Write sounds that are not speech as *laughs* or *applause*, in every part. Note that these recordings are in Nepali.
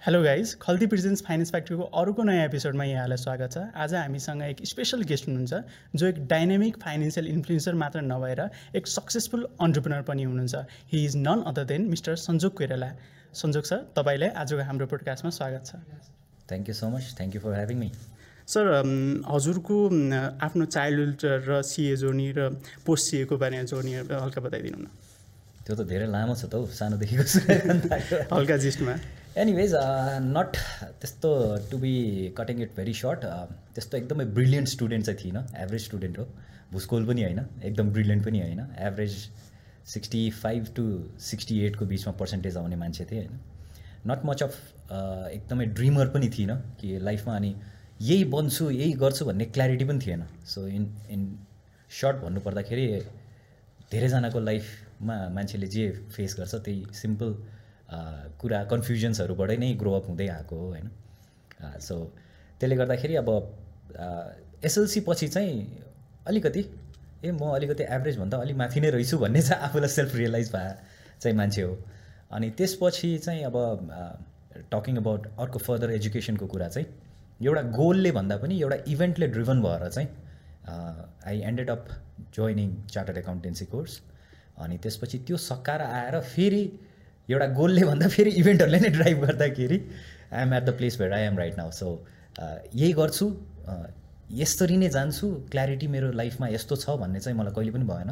Hello guys Khalti presents finance फ्याक्ट्रीको अर्को नयाँ एपिसोडमा यहाँलाई स्वागत छ। आज हामीसँग एक स्पेसल गेस्ट हुनुहुन्छ जो एक डाइनामिक फाइनेन्सियल इन्फ्लुएन्सर मात्र नभएर एक सक्सेसफुल अन्टरप्रिनर पनि हुनुहुन्छ। He is none other than mister Sanjog Koirala. Sanjog sir तपाईँलाई आजको हाम्रो पोडकास्टमा स्वागत छ। Thank you so much thank you for having me sir हजुरको आफ्नो चाइल्डहुड र सिए जोर्नी र पोस्ट सिएको बारेमा जोर्नी हल्का बताइदिनु न। त्यो त धेरै लामो छ त हौ सानोदेखिको *laughs* हल्का जिस्टमा एनिवेज नट त्यस्तो to be cutting it very short त्यस्तो एकदमै ब्रिलियन्ट स्टुडेन्ट चाहिँ थिइनँ एभरेज स्टुडेन्ट हो भुस्कोल पनि होइन एकदम ब्रिलियन्ट पनि होइन average sixty five to sixty एटको बिचमा पर्सेन्टेज आउने मान्छे थिएँ होइन नट मच अफ एकदमै ड्रिमर पनि थिइनँ कि लाइफमा अनि यही बन्छु यही गर्छु भन्ने क्ल्यारिटी पनि थिएन सो इन इन सर्ट भन्नुपर्दाखेरि धेरैजनाको लाइफमा मान्छेले जे फेस गर्छ त्यही सिम्पल कुरा कन्फ्युजन्सहरूबाटै नै ग्रोअप हुँदै आएको हो होइन? सो त्यसले गर्दाखेरि अब एसएलसी पछि चाहिँ अलिकति ए म अलिकति एभरेजभन्दा अलिक माथि नै रहेछु भन्ने चाहिँ आफूलाई सेल्फ रियलाइज भए चाहिँ मान्छे हो। अनि त्यसपछि चाहिँ अब टकिङ अबाउट अर्को फर्दर एजुकेसनको कुरा चाहिँ एउटा गोलले भन्दा पनि एउटा इभेन्टले ड्रिभन भएर चाहिँ I ended up joining chartered accountancy course अनि त्यसपछि त्यो सकाएर आएर फेरि एउटा गोलले भन्दा फेरि इभेन्टहरूले नै ड्राइभ गर्दाखेरि I am at the place where I am right now so यही गर्छु। यसरी नै जान्छु। क्ल्यारिटी मेरो लाइफमा यस्तो छ भन्ने चाहिँ मलाई कहिले पनि भएन।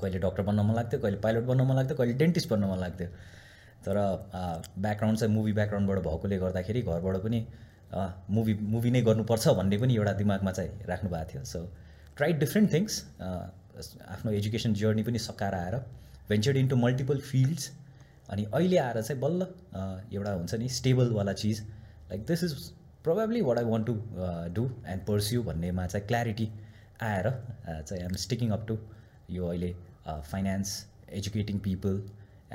कहिले डक्टर बन्न मन लाग्थ्यो कहिले पाइलट बन्न मन लाग्थ्यो कहिले डेन्टिस्ट बन्न मन लाग्थ्यो। तर ब्याकग्राउन्ड चाहिँ मुभी ब्याकग्राउन्डबाट भएकोले गर्दाखेरि घरबाट पनि मुभी मुभी नै गर्नुपर्छ भन्ने पनि एउटा दिमागमा चाहिँ राख्नु भएको थियो। सो ट्राई डिफ्रेन्ट थिङ्स आफ्नो एजुकेसन जर्नी पनि सकाएर आएर। भेन्चर्ड इन्टु मल्टिपल फिल्ड्स अनि अहिले आएर चाहिँ बल्ल एउटा हुन्छ नि स्टेबलवाला चिज like this is probably what I want to do and pursue भन्नेमा चाहिँ क्ल्यारिटी आएर चाहिँ आइएम स्टिकिङ अप टु यो अहिले finance educating people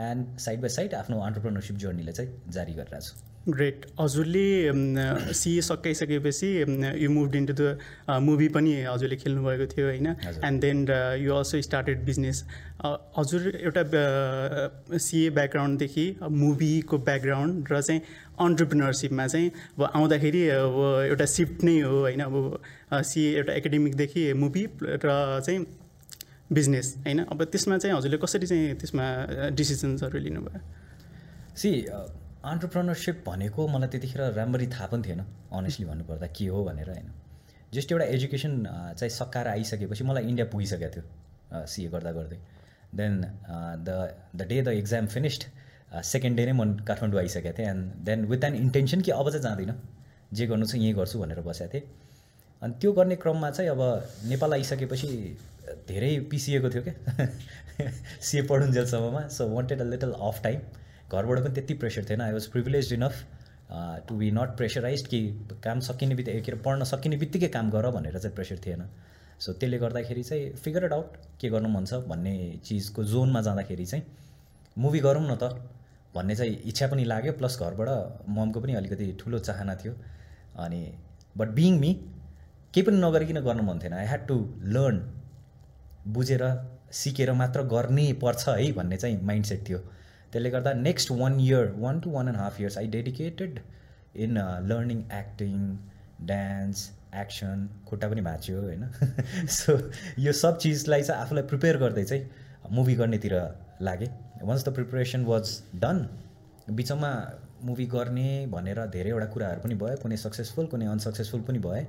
and side by side आफ्नो अन्टरप्रिनरसिप जर्नीलाई चाहिँ जारी गरिरहेको छु ग्रेट हजुरले CA सकाइसकेपछि you move into the movie पनि हजुरले खेल्नुभएको थियो होइन? And then you also started business हजुर एउटा सिए ब्याकग्राउन्डदेखि मुभीको ब्याकग्राउन्ड र चाहिँ अन्टरप्रिनरसिपमा चाहिँ अब आउँदाखेरि अब एउटा सिफ्ट नै हो होइन? अब सिए एउटा एकाडेमिकदेखि मुभी र चाहिँ बिजनेस होइन? अब त्यसमा चाहिँ हजुरले कसरी चाहिँ त्यसमा डिसिजन्सहरू लिनुभयो? सी अन्टरप्रोनरसिप भनेको मलाई त्यतिखेर राम्ररी थाहा पनि थिएन अनेस्टली भन्नुपर्दा के हो भनेर होइन। जस्ट एउटा एजुकेसन चाहिँ सकाएर आइसकेपछि मलाई इन्डिया पुगिसकेको थियो सिए गर्दा गर्दै। Then the the day the exam finished second day नै म काठमाडौँ आइसकेको थिएँ। And then with an intention कि अब चाहिँ जाँदिनँ जे गर्नु चाहिँ यहीँ गर्छु भनेर बसेको थिएँ। अनि त्यो गर्ने क्रममा चाहिँ अब नेपाल आइसकेपछि धेरै पिसिएको थियो क्या। *laughs* सिए पढुन्जेलसम्ममा so wanted a little of time घरबाट पनि त्यति प्रेसर थिएन. I was privilege enough to be not pressurise कि काम सकिने बित्तिकै के अरे पढ्न सकिने बित्तिकै काम गर भनेर चाहिँ प्रेसर थिएन. सो त्यसले गर्दाखेरि चाहिँ फिगर इट आउट के गर्नु मन छ भन्ने चिजको जोनमा जाँदाखेरि चाहिँ मुभी गरौँ न त भन्ने चाहिँ इच्छा पनि लाग्यो. प्लस घरबाट ममको पनि अलिकति ठुलो चाहना थियो. अनि बट बिङ मी केही पनि नगरिकन गर्नु मन थिएन. आई ह्याड टु लर्न बुझेर सिकेर मात्र गर्नै पर्छ है भन्ने चाहिँ माइन्ड सेट थियो. त्यसले गर्दा next one year one to one and half years I dedicated in learning acting dance action खुट्टा पनि भाँच्यो होइन? *laughs* सो यो सब चिजलाई चाहिँ आफूलाई प्रिपेयर गर्दै चाहिँ मुभी गर्नेतिर लागेँ। Once the preparation was done बिचमा मुभी गर्ने भनेर धेरैवटा कुराहरू पनि भयो कुनै सक्सेसफुल कुनै अनसक्सेसफुल पनि भए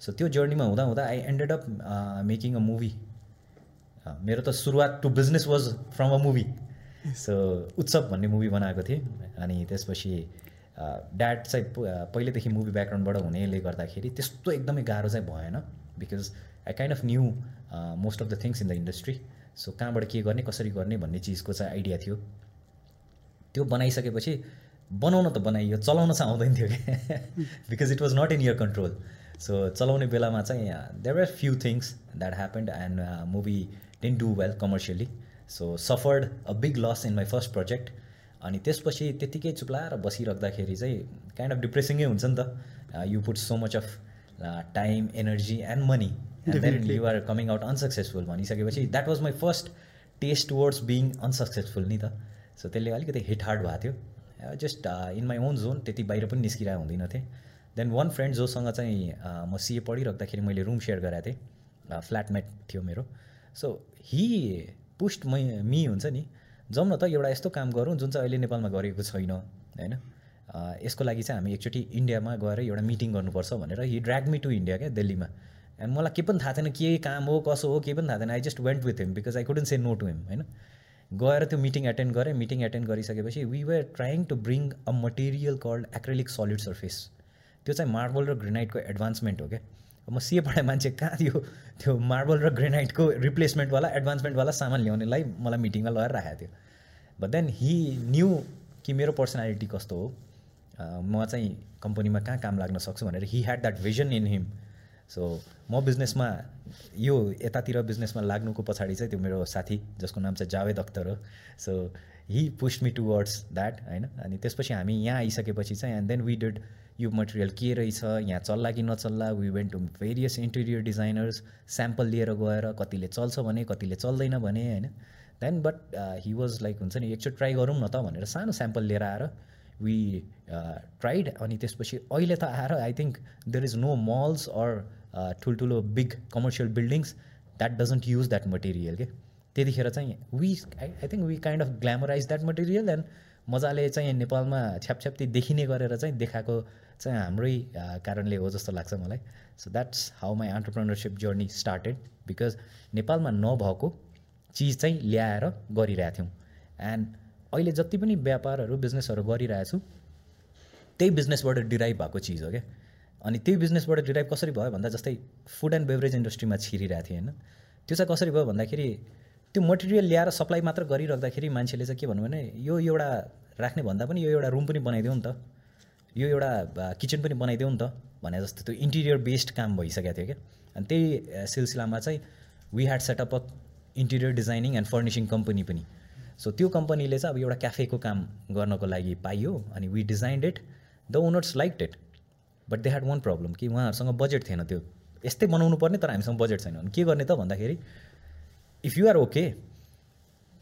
सो त्यो जर्नीमा हुँदा हुँदा I ended up making a movie मेरो त सुरुवात to business was from a movie so Utsav भन्ने मुभी बनाएको थिएँ अनि त्यसपछि ड्याड चाहिँ पहिलेदेखि मुभी ब्याकग्राउन्डबाट हुनेले गर्दाखेरि त्यस्तो एकदमै गाह्रो चाहिँ भएन because I kind of knew most of the things in the industry so कहाँबाट के गर्ने कसरी गर्ने भन्ने चिजको चाहिँ आइडिया थियो। त्यो बनाइसकेपछि बनाउन त बनाइयो चलाउन चाहिँ आउँदैन थियो क्या because it was not in your control so चलाउने बेलामा चाहिँ there are few things that happened and movie didn't do well commercially so suffered a big loss in my first project अनि त्यसपछि त्यत्तिकै चुप्लाएर बसिराख्दाखेरि चाहिँ काइन्ड अफ डिप्रेसिङै हुन्छ नि त। You put so much of time energy and money and then you are coming out unsuccessful भनिसकेपछि that was my first test words being unsuccessful नि त। सो त्यसले अलिकति हिट हार्ड भएको थियो। Just in my own zone त्यति बाहिर पनि निस्किरहेको हुँदैन थिएँ। देन वान फ्रेन्ड जोसँग चाहिँ uh, म सिए पढिराख्दाखेरि मैले रुम सेयर गराएको थिएँ। फ्ल्याटमेट थियो मेरो। सो हि पुस्ट मै हुन्छ नि। जाउँ न त एउटा यस्तो काम गरौँ जुन चाहिँ अहिले नेपालमा गरेको छैन होइन? यसको लागि चाहिँ हामी एकचोटि इन्डियामा गएर एउटा मिटिङ गर्नुपर्छ भनेर he drag me to India क्या दिल्लीमा। एन्ड मलाई केही पनि थाहा थिएन के काम हो कसो हो केही पनि थाहा थिएन I just went with him because I couldn't say no to him होइन? गएर त्यो मिटिङ एटेन्ड गरेँ। मिटिङ एटेन्ड गरिसकेपछि we were trying to bring a material called acrylic solid surface त्यो चाहिँ मार्बल र ग्रेनाइटको एडभान्समेन्ट हो क्या। म सिए मान्छे कहाँ *laughs* थियो त्यो मार्बल र ग्रेनाइटको रिप्लेसमेन्टवाला एडभान्समेन्टवाला सामान ल्याउनेलाई मलाई मिटिङमा लगाएर राखेको थियो। बट देन हि न्यू कि मेरो पर्सनालिटी कस्तो हो। म चाहिँ कम्पनीमा कहाँ काम लाग्न सक्छु भनेर he had that vision in him so म बिजनेसमा यो यतातिर बिजनेसमा लाग्नुको पछाडि चाहिँ त्यो मेरो साथी जसको नाम चाहिँ जावेद अख्तर हो। So he pushed me towards that होइन। अनि त्यसपछि हामी यहाँ आइसकेपछि चाहिँ एन्ड देन वी डिड यो मटेरियल के रहेछ यहाँ चल्ला कि नचल्ला we went to various interior designers sample लिएर गएर कतिले चल्छ भने कतिले चल्दैन भने होइन? Then but he was like हुन्छ नि एकचोटि ट्राई गरौँ न त भनेर सानो स्याम्पल लिएर आएर वी ट्राइड अनि त्यसपछि अहिले त आएर I think there is no malls or ठुल्ठुलो big commercial buildings that doesn't use that material के? त्यतिखेर चाहिँ we I I think we kind of glamorise that material and मजाले चाहिँ नेपालमा छ्यापछ्याप्ती देखिने गरेर चाहिँ देखाएको चाहिँ हाम्रै कारणले हो जस्तो लाग्छ मलाई। So that's how my entrepreneurship journey started because नेपालमा नभएको चिज चाहिँ ल्याएर गरिरहेको थियौँ। एन्ड अहिले जति पनि व्यापारहरू बिजनेसहरू गरिरहेछु त्यही बिजनेसबाट डिराइभ भएको चिज हो क्या। अनि त्यही बिजनेसबाट डिराइभ कसरी भयो भन्दा जस्तै फुड एन्ड बेभरेज इन्डस्ट्रीमा छिरिरहेको थिएँ होइन। त्यो चाहिँ कसरी भयो भन्दाखेरि त्यो मटेरियल ल्याएर सप्लाई मात्र गरिराख्दाखेरि मान्छेले चाहिँ के भन्नु भने यो एउटा राख्ने भन्दा पनि यो एउटा रुम पनि बनाइदेऊ नि त। यो एउटा किचन पनि बनाइदेऊ नि त भने जस्तो त्यो इन्टिरियर बेस्ड काम भइसकेको थियो क्या। अनि त्यही सिलसिलामा चाहिँ we had setup a interior designing and furnishing company पनि। सो त्यो कम्पनीले चाहिँ अब एउटा क्याफेको काम गर्नको लागि पाइयो अनि we designed it the owners like it but they had one problem कि उहाँहरूसँग बजेट थिएन त्यो। यस्तै बनाउनु पर्ने तर हामीसँग बजेट छैन। अनि के गर्ने त भन्दाखेरि इफ यु आर ओके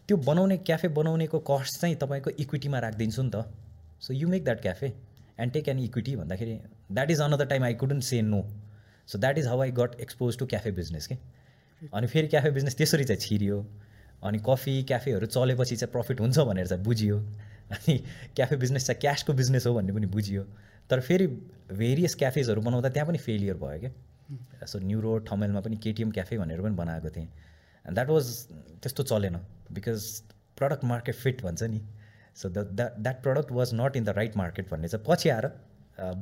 त्यो बनाउने क्याफे बनाउनेको कस्ट चाहिँ तपाईँको इक्विटीमा राखिदिन्छु नि त। So you make that cafe and take an equity भन्दाखेरि that is another time I couldn't say no so that is how I got expose to cafe business के अनि फेरि क्याफे बिजनेस त्यसरी चाहिँ छिरियो। अनि कफी क्याफेहरू चलेपछि चाहिँ प्रफिट हुन्छ भनेर चाहिँ बुझियो। अनि क्याफे बिजनेस चाहिँ क्यासको बिजनेस हो भन्ने पनि बुझियो। तर फेरि भेरियस क्याफेजहरू बनाउँदा त्यहाँ पनि फेलियर भयो क्या सो न्यु रोड ठमेलमा पनि केटिएम क्याफे भनेर पनि बनाएको थिएँ। द्याट वाज त्यस्तो चलेन बिकज प्रडक्ट मार्केट फिट भन्छ नि. So the that product was not in the right market भन्ने चाहिँ पछि आएर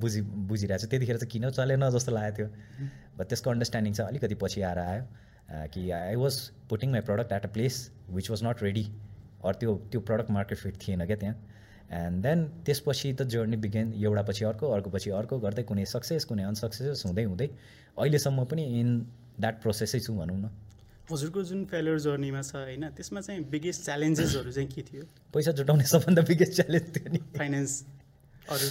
बुझि बुझिरहेको छु त्यतिखेर चाहिँ किन चलेन जस्तो लागेको थियो। बट त्यसको अन्डरस्ट्यान्डिङ चाहिँ अलिकति पछि आएर आयो कि I was putting my product at a place which was not ready or त्यो त्यो प्रडक्ट मार्केट फिट थिएन क्या त्यहाँ। एन्ड देन त्यसपछि त जर्नी बिगेन एउटा पछि अर्को अर्को पछि अर्को गर्दै कुनै सक्सेस कुनै अनसक्सेस हुँदै हुँदै अहिलेसम्म पनि इन द्याट प्रोसेसै छु भनौँ न। हजुरको जुन फेलियर जर्नीमा छ होइन त्यसमा चाहिँ बिगेस्ट च्यालेन्जेसहरू चाहिँ के थियो? पैसा जुटाउने सबभन्दा बिगेस्ट च्यालेन्ज थियो नि। फाइनेन्स अरू?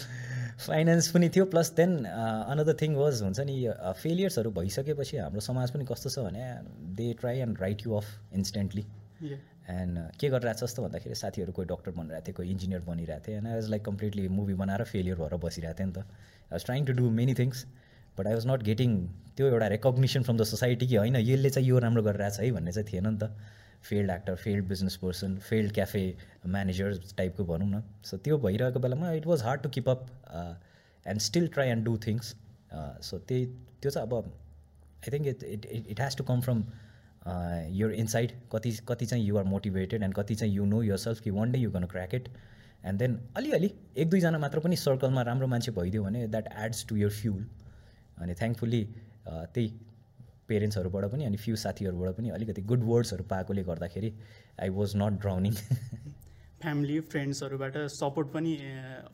फाइनेन्स पनि थियो plus then another thing was हुन्छ नि फेलियर्सहरू भइसकेपछि हाम्रो समाज पनि कस्तो छ भने they try and write you off instantly and के गरिरहेको छ जस्तो भन्दाखेरि साथीहरू कोही डक्टर बनिरहेको थियो कोही इन्जिनियर बनिरहेको थियो and I was like completely movie बनाएर फेलियर भएर बसिरहेको थिएँ नि त. I was trying to do many things but I was not getting त्यो एउटा रेकग्निसन फ्रम द सोसाइटी कि होइन यसले चाहिँ यो राम्रो गरिरहेछ है भन्ने चाहिँ थिएन नि त। Field actor field business person field cafe manager टाइपको भनौँ न। सो त्यो भइरहेको बेलामा it was hard to keep up and still try and do things so त्यही त्यो चाहिँ अब I think it it it has to come from your inside कति कति चाहिँ युआर मोटिभेटेड एन्ड कति चाहिँ यु नो युर सेल्फ कि one day you gonna crack it and then अलिअलि एक दुईजना मात्र पनि सर्कलमा राम्रो मान्छे भइदियो भने that adds to your fuel अनि थ्याङ्कफुल्ली त्यही पेरेन्ट्सहरूबाट पनि अनि फ्यु साथीहरूबाट पनि अलिकति गुड वर्ड्सहरू पाएकोले गर्दाखेरि I was not drowning family फ्रेन्ड्सहरूबाट support पनि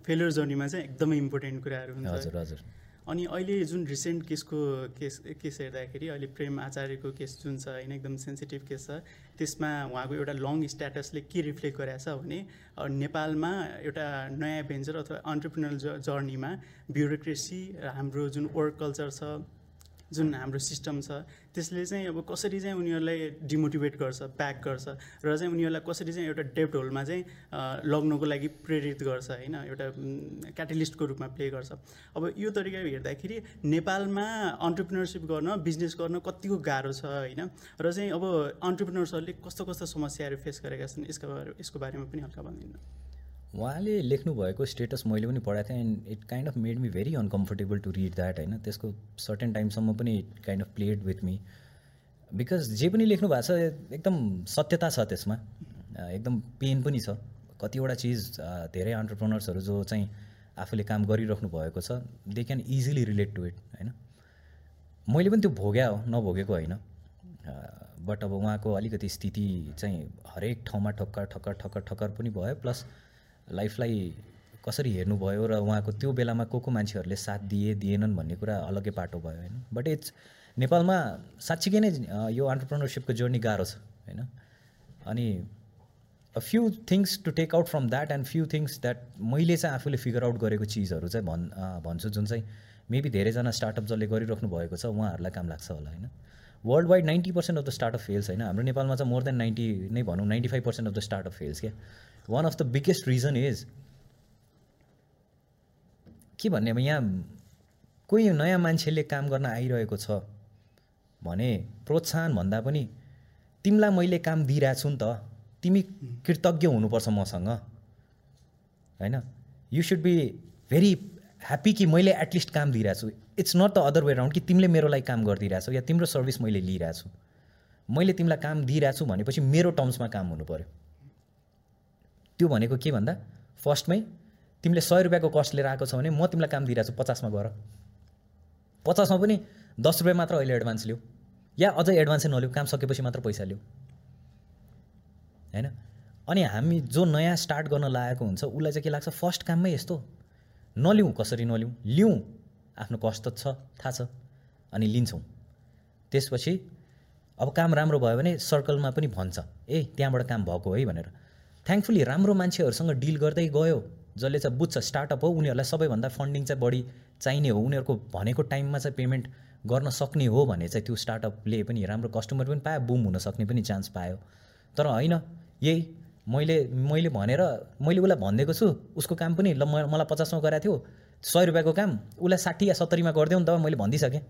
फेलियर जर्नीमा चाहिँ एकदमै इम्पोर्टेन्ट कुराहरू हुन्छ। हजुर हजुर। अनि अहिले जुन रिसेन्ट केसको केस केस हेर्दाखेरि अहिले प्रेम आचार्यको केस जुन छ होइन एकदम सेन्सिटिभ केस छ त्यसमा उहाँको एउटा लङ स्ट्याटसले के रिफ्लेक्ट गरेको छ भने नेपालमा एउटा नयाँ भेन्चर अथवा अन्टरप्रिनर ज जर्नीमा ब्युरोक्रेसी हाम्रो जुन वर्क कल्चर छ जुन हाम्रो सिस्टम छ त्यसले चाहिँ अब कसरी चाहिँ उनीहरूलाई डिमोटिभेट गर्छ ब्याक गर्छ र चाहिँ उनीहरूलाई कसरी चाहिँ एउटा डेप्ट होलमा चाहिँ लग्नको लागि प्रेरित गर्छ होइन? एउटा क्याटलिस्टको रूपमा प्ले गर्छ। अब यो तरिका हेर्दाखेरि नेपालमा अन्टरप्रिनरसिप गर्न बिजनेस गर्न कतिको गाह्रो छ होइन? र चाहिँ अब अन्टरप्रिनर्सहरूले कस्तो कस्तो समस्याहरू फेस गरेका छन् यसको बारे यसको बारेमा पनि हल्का भनिदिनु। उहाँले लेख्नुभएको स्टेटस मैले पनि पढाएको थिएँ and it kind of made me very uncomfortable to read that होइन? त्यसको सर्टेन टाइमसम्म पनि it kind of played with me because जे पनि लेख्नु भएको छ एकदम सत्यता छ त्यसमा। एकदम पेन पनि छ। कतिवटा चिज धेरै अन्टरप्रोनर्सहरू जो चाहिँ आफूले काम गरिराख्नु भएको छ they can easily relate to it होइन? मैले पनि त्यो भोग्या हो नभोगेको होइन। बट अब उहाँको अलिकति स्थिति चाहिँ हरेक ठाउँमा ठक्कर ठक्कर ठक्कर ठक्कर पनि भयो। प्लस लाइफलाई कसरी हेर्नुभयो र उहाँको त्यो बेलामा को को मान्छेहरूले साथ दिए दिएनन् भन्ने कुरा अलग्गै पाटो भयो होइन? बट इट्स नेपालमा साँच्चीकै नै यो अन्टरप्रोनरसिपको जर्नी गाह्रो छ होइन? अनि a few things to take out from that and few things that मैले चाहिँ आफूले फिगर आउट गरेको चिजहरू चाहिँ भन् भन्छु जुन चाहिँ मेबी धेरैजना स्टार्टअप जसले गरिराख्नु भएको छ उहाँहरूलाई काम लाग्छ होला होइन? World wide ninety percent of the startup fails होइन हाम्रो नेपालमा चाहिँ मोर देन नाइन्टी नै भनौँ ninety five percent of the startup fails क्या? One of the biggest reason is के भन्ने अब यहाँ कोही नयाँ मान्छेले काम गर्न आइरहेको छ भने प्रोत्साहन भन्दा पनि तिमीलाई मैले काम दिइरहेको छु नि त। तिमी कृतज्ञ हुनुपर्छ मसँग। होइन? You should be very happy कि मैले एटलिस्ट काम दिइरहेको छु। It's not the other way round कि तिमीले मेरो लागि काम गरिदिइरहेको छौ या तिम्रो सर्भिस मैले लिइरहेको छु मैले तिमीलाई काम दिइरहेको छु भनेपछि मेरो टर्म्समा काम हुनु पऱ्यो त्यो भनेको के भन्दा फर्स्टमै तिमीले सय रुपियाँको कस्ट लिएर आएको छ भने म तिमीलाई काम दिइरहेको छु पचासमा गएर पचासमा पनि दस रुपियाँ मात्र अहिले एडभान्स लिऊ या अझै एडभान्सै नलिऊ काम सकेपछि मात्र पैसा लिऊ होइन? अनि हामी जो नयाँ स्टार्ट गर्न लागेको हुन्छ उसलाई चाहिँ के लाग्छ? फर्स्ट काममै यस्तो। नलिउँ कसरी नलिउँ? लिउँ। आफ्नो कस्ट त छ थाहा छ अनि लिन्छौँ। त्यसपछि अब काम राम्रो भयो भने सर्कलमा पनि भन्छ। ए त्यहाँबाट काम भएको है भनेर। थ्याङ्कफुली राम्रो मान्छेहरूसँग डिल गर्दै गयो। जसले चाहिँ बुझ्छ स्टार्टअप हो उनीहरूलाई सबैभन्दा फन्डिङ चाहिँ बढी चाहिने हो। उनीहरूको भनेको टाइममा चाहिँ पेमेन्ट गर्न सक्ने हो भने चाहिँ त्यो स्टार्टअपले पनि राम्रो कस्टमर पनि पायो बुम हुन सक्ने पनि चान्स पायो। तर होइन यही मैले मैले भनेर मैले उसलाई भनिदिएको छु। उसको काम पनि ल मलाई पचासमा गराएको थियो। सय रुपियाँको काम उसलाई साठी या सत्तरीमा गरिदेऊ नि त मैले भनिदिइसकेँ।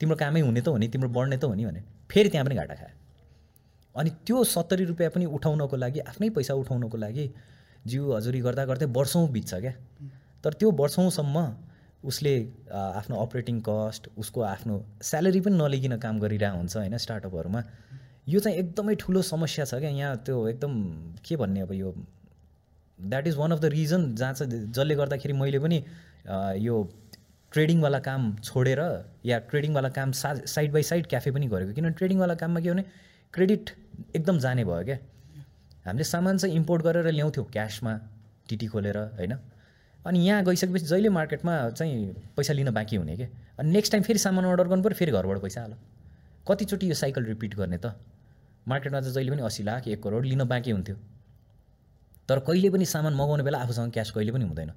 तिम्रो कामै हुने त हो नि तिम्रो बढ्ने त हो नि भने। फेरि त्यहाँ पनि घाटा खायो। अनि त्यो सत्तरी रुपियाँ पनि उठाउनको लागि आफ्नै पैसा उठाउनको लागि जिउ हजुरी गर्दा गर्दै वर्षौँ बित्छ क्या। तर त्यो वर्षौँसम्म उसले आफ्नो अपरेटिङ कस्ट उसको आफ्नो स्यालेरी पनि नलिकन काम गरिरहेको हुन्छ होइन स्टार्टअपहरूमा यो चाहिँ एकदमै ठुलो समस्या छ क्या यहाँ त्यो एकदम के भन्ने अब यो that is one of the reason जहाँ चाहिँ जसले गर्दाखेरि मैले पनि यो ट्रेडिङवाला काम छोडेर या ट्रेडिङवाला काम सा साइड बाई साइड क्याफे पनि गरेको। किन ट्रेडिङवाला काममा के भने क्रेडिट एकदम जाने भयो क्या। हामीले सामान चाहिँ इम्पोर्ट गरेर ल्याउँथ्यौँ क्यासमा टिटी खोलेर होइन। अनि यहाँ गइसकेपछि जहिले मार्केटमा चाहिँ पैसा लिन बाँकी हुने क्या। अनि नेक्स्ट टाइम फेरि सामान अर्डर गर्नु पऱ्यो फेरि घरबाट पैसा हाल कतिचोटि यो साइकल रिपिट गर्ने त? मार्केटमा चाहिँ जहिले पनि असी लाख एक करोड लिन बाँकी हुन्थ्यो। तर कहिले पनि सामान मगाउने बेला आफूसँग क्यास कहिले पनि हुँदैन।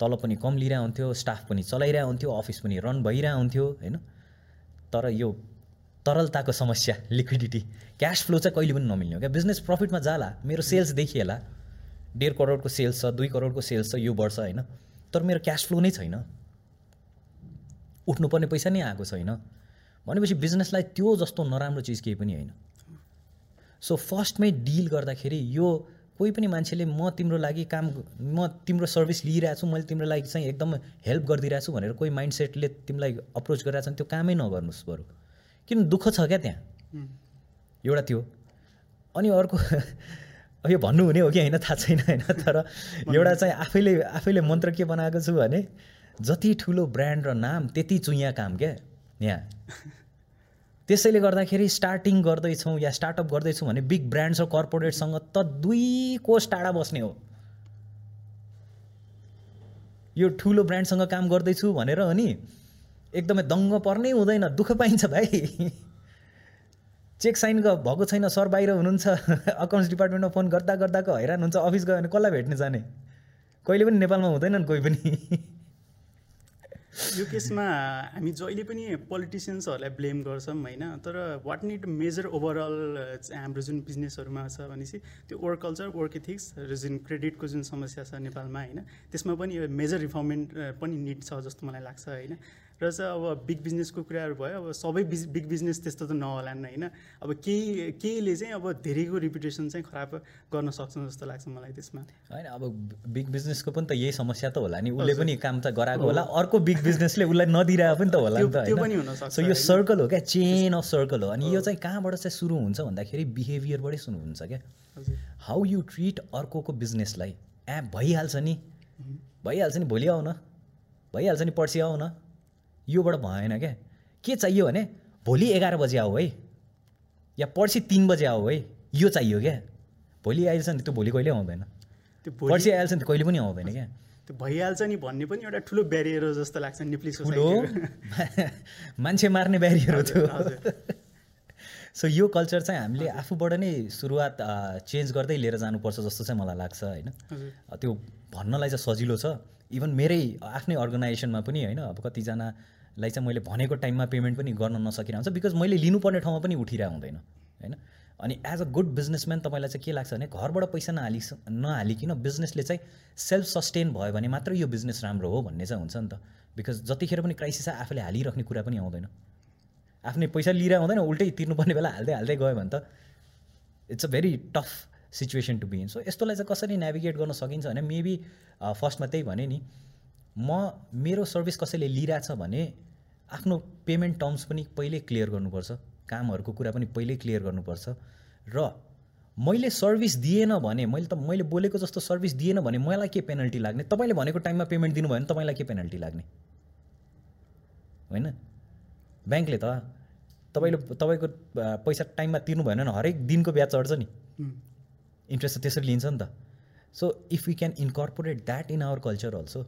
तलब पनि कम लिइरहेको हुन्थ्यो स्टाफ पनि चलाइरहेको हुन्थ्यो अफिस पनि रन भइरहेको हुन्थ्यो होइन? तर यो तरलताको समस्या *laughs* लिक्विडिटी क्यास फ्लो चाहिँ कहिले पनि नमिल्ने हो क्या? बिजनेस प्रफिटमा जाला मेरो सेल्स देखिएला। डेढ करोडको सेल्स छ दुई करोडको सेल्स छ यो वर्ष होइन? तर मेरो क्यास फ्लो नै छैन। उठ्नुपर्ने पैसा नै आएको छैन। भनेपछि बिजनेसलाई त्यो जस्तो नराम्रो चिज केही पनि होइन। सो फर्स्टमै डिल गर्दाखेरि यो कोही पनि मान्छेले म तिम्रो लागि काम म तिम्रो सर्भिस लिइरहेको छु मैले तिम्रो लागि चाहिँ एकदम हेल्प गरिदिरहेको छु भनेर कोही माइन्ड सेटले तिमीलाई अप्रोच गरिरहेको त्यो कामै नगर्नुहोस् बरु। किन दुःख छ क्या त्यहाँ? एउटा त्यो। अनि अर्को यो भन्नुहुने हो कि होइन थाहा छैन होइन तर एउटा चाहिँ आफैले आफैले मन्त्र के बनाएको छु भने जति ठुलो ब्रान्ड र नाम त्यति चुइया काम क्या यहाँ। *laughs* त्यसैले गर्दाखेरि स्टार्टिङ गर्दैछौँ या स्टार्टअप गर्दैछौँ भने बिग ब्रान्ड्स र कर्पोरेटसँग त दुई कोष टाढा बस्ने हो। यो ठुलो ब्रान्डसँग काम गर्दैछु भनेर अनि एकदमै दङ्ग पर्नै हुँदैन दुःख पाइन्छ भाइ। चेक साइन भएको छैन सर बाहिर हुनुहुन्छ अकाउन्ट्स डिपार्टमेन्टमा फोन गर्दा गर्दाको हैरान हुन्छ अफिस गयो भने कसलाई भेट्ने जाने? कहिले पनि नेपालमा हुँदैनन् कोही पनि। यो केसमा हामी जहिले पनि पोलिटिसियन्सहरूलाई ब्लेम गर्छौँ होइन? तर वाट निड मेजर ओभरअल हाम्रो जुन बिजनेसहरूमा छ भनेपछि त्यो वर्क कल्चर वर्क इथिक्स र जुन क्रेडिटको जुन समस्या छ नेपालमा होइन? त्यसमा पनि मेजर रिफर्मेन्ट पनि निड छ जस्तो मलाई लाग्छ होइन? र चाहिँ अब बिग बिजनेसको कुराहरू भयो अब सबै बिज बिग बिजनेस त्यस्तो त नहोलान् होइन। अब केही केहीले चाहिँ अब धेरैको रिपुटेसन चाहिँ खराब गर्न सक्छ जस्तो लाग्छ मलाई त्यसमा। होइन अब बिग बिजनेसको पनि त यही समस्या त होला नि। उसले पनि काम त गराएको होला अर्को बिग बिजनेसले उसलाई नदिरहेको पनि त होला नि त होइन। सो यो सर्कल हो क्या चेन अफ सर्कल हो। अनि यो चाहिँ कहाँबाट चाहिँ सुरु हुन्छ भन्दाखेरि बिहेभियरबाटै सुरु हुन्छ क्या। हाउ यु ट्रिट अर्कोको बिजनेसलाई ए भइहाल्छ नि। भइहाल्छ नि भोलि आऊ न भइहाल्छ नि पर्सि आऊ न योबाट भएन क्या? के चाहियो भने भोलि एघार बजी आऊ है। या पर्सि तिन बजे आऊ है। यो चाहियो क्या? भोलि आइहाल्छ नि त्यो भोलि कहिले आउँदैन? त्यो पर्सि आइहाल्छ नि कहिले पनि आउँदैन क्या? त्यो भइहाल्छ नि भन्ने पनि एउटा ठुलो ब्यारियर हो जस्तो लाग्छ निप्ली ठुलो? *laughs* मान्छे मार्ने ब्यारियर हो त्यो। सो *laughs* यो कल्चर चाहिँ हामीले आफूबाट नै सुरुवात चेन्ज गर्दै लिएर जानुपर्छ जस्तो चाहिँ मलाई लाग्छ होइन? त्यो भन्नलाई चाहिँ सजिलो छ। इभन मेरै आफ्नै अर्गनाइजेसनमा पनि होइन? अब कतिजना लाई चाहिँ मैले भनेको टाइममा पेमेन्ट पनि गर्न नसकिरहेको हुन्छ बिकज मैले लिनुपर्ने ठाउँमा पनि उठिरहेको हुँदैन होइन? अनि एज अ गुड बिजनेसम्यान तपाईँलाई चाहिँ के लाग्छ भने घरबाट पैसा नहालि नहालिकन बिजनेसले चाहिँ सेल्फ सस्टेन भयो भने मात्र यो बिजनेस राम्रो हो भन्ने चाहिँ हुन्छ नि त। बिकज जतिखेर पनि क्राइसिस आफूले हालिराख्ने कुरा पनि आउँदैन। आफ्नै पैसा लिएर आउँदैन उल्टै तिर्नुपर्ने बेला हाल्दै हाल्दै गयो भने त it's a very tough situation to be in so यस्तोलाई चाहिँ कसरी नेभिगेट गर्न सकिन्छ भने मेबी फर्स्टमा त्यही भने नि म मेरो सर्भिस कसैले लिइरहेछ भने आफ्नो पेमेन्ट टर्म्स पनि पहिल्यै क्लियर गर्नुपर्छ कामहरूको कुरा पनि पहिल्यै क्लियर गर्नुपर्छ र मैले सर्भिस दिएन भने मैले त मैले बोलेको जस्तो सर्भिस दिएन भने मलाई के पेनल्टी लाग्ने? तपाईँले भनेको टाइममा पेमेन्ट दिनुभयो भने तपाईँलाई के पेनल्टी लाग्ने? होइन? ब्याङ्कले त तपाईँले तपाईँको पैसा टाइममा तिर्नु भएन भने हरेक दिनको ब्याज चढ्छ नि। इन्ट्रेस्ट त त्यसरी लिन्छ नि त। So if you can incorporate that in our culture also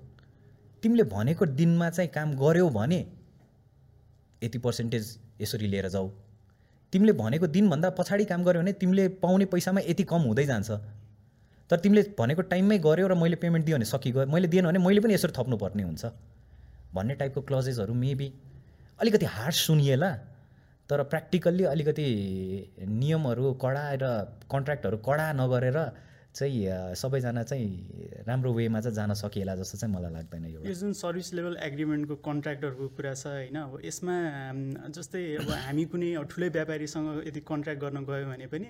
तिमीले भनेको दिनमा चाहिँ काम गऱ्यौ भने यति पर्सेन्टेज यसरी लिएर जाऊ। तिमीले भनेको दिनभन्दा पछाडि काम गऱ्यौ भने तिमीले पाउने पैसामा यति कम हुँदै जान्छ। तर तिमीले भनेको टाइममै गऱ्यौ र मैले पेमेन्ट दियो भने सकिगयो मैले दिएन भने मैले पनि यसरी थप्नुपर्ने हुन्छ। भन्ने टाइपको क्लजेसहरू मेबी अलिकति हार्ड सुनिएला तर प्र्याक्टिकल्ली अलिकति नियमहरू कडा र कन्ट्र्याक्टहरू कडा नगरेर चाहिँ सबैजना चाहिँ राम्रो वेमा चाहिँ जान सकिएला जस्तो चाहिँ मलाई लाग्दैन यो यो जुन सर्भिस लेभल एग्रिमेन्टको कन्ट्र्याक्टरको कुरा छ होइन अब यसमा जस्तै अब हामी कुनै ठुलै व्यापारीसँग यदि कन्ट्र्याक्ट गर्न गयो भने पनि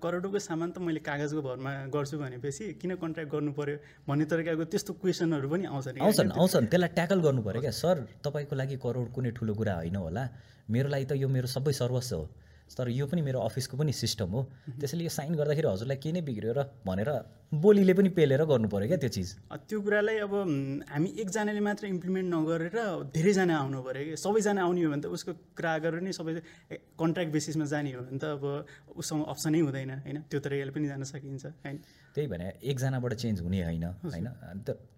करोडौँको सामान त मैले कागजको भरमा गर्छु भनेपछि किन कन्ट्र्याक्ट गर्नु पऱ्यो भन्ने तरिकाको त्यस्तो क्वेसनहरू पनि आउँछन् आउँछन् आउँछन्। त्यसलाई ट्याकल गर्नु पऱ्यो क्या। सर तपाईँको लागि करोड कुनै ठुलो कुरा होइन होला। मेरो लागि त यो मेरो सबै सर्वस्व हो। तर यो पनि मेरो अफिसको पनि सिस्टम हो। त्यसैले यो साइन गर्दाखेरि हजुरलाई के नै बिग्रियो र भनेर बोलीले पनि पेलेर गर्नु पऱ्यो क्या त्यो चिज। त्यो कुरालाई अब हामी एकजनाले मात्र इम्प्लिमेन्ट नगरेर धेरैजना आउनु पऱ्यो कि सबैजना आउने हो भने त उसको क्रा गरेर नै सबै कन्ट्र्याक्ट बेसिसमा जाने हो भने त अब उसँग अप्सनै हुँदैन होइन? त्यो तरिकाले पनि जान सकिन्छ होइन? त्यही भने एकजनाबाट चेन्ज हुने होइन होइन?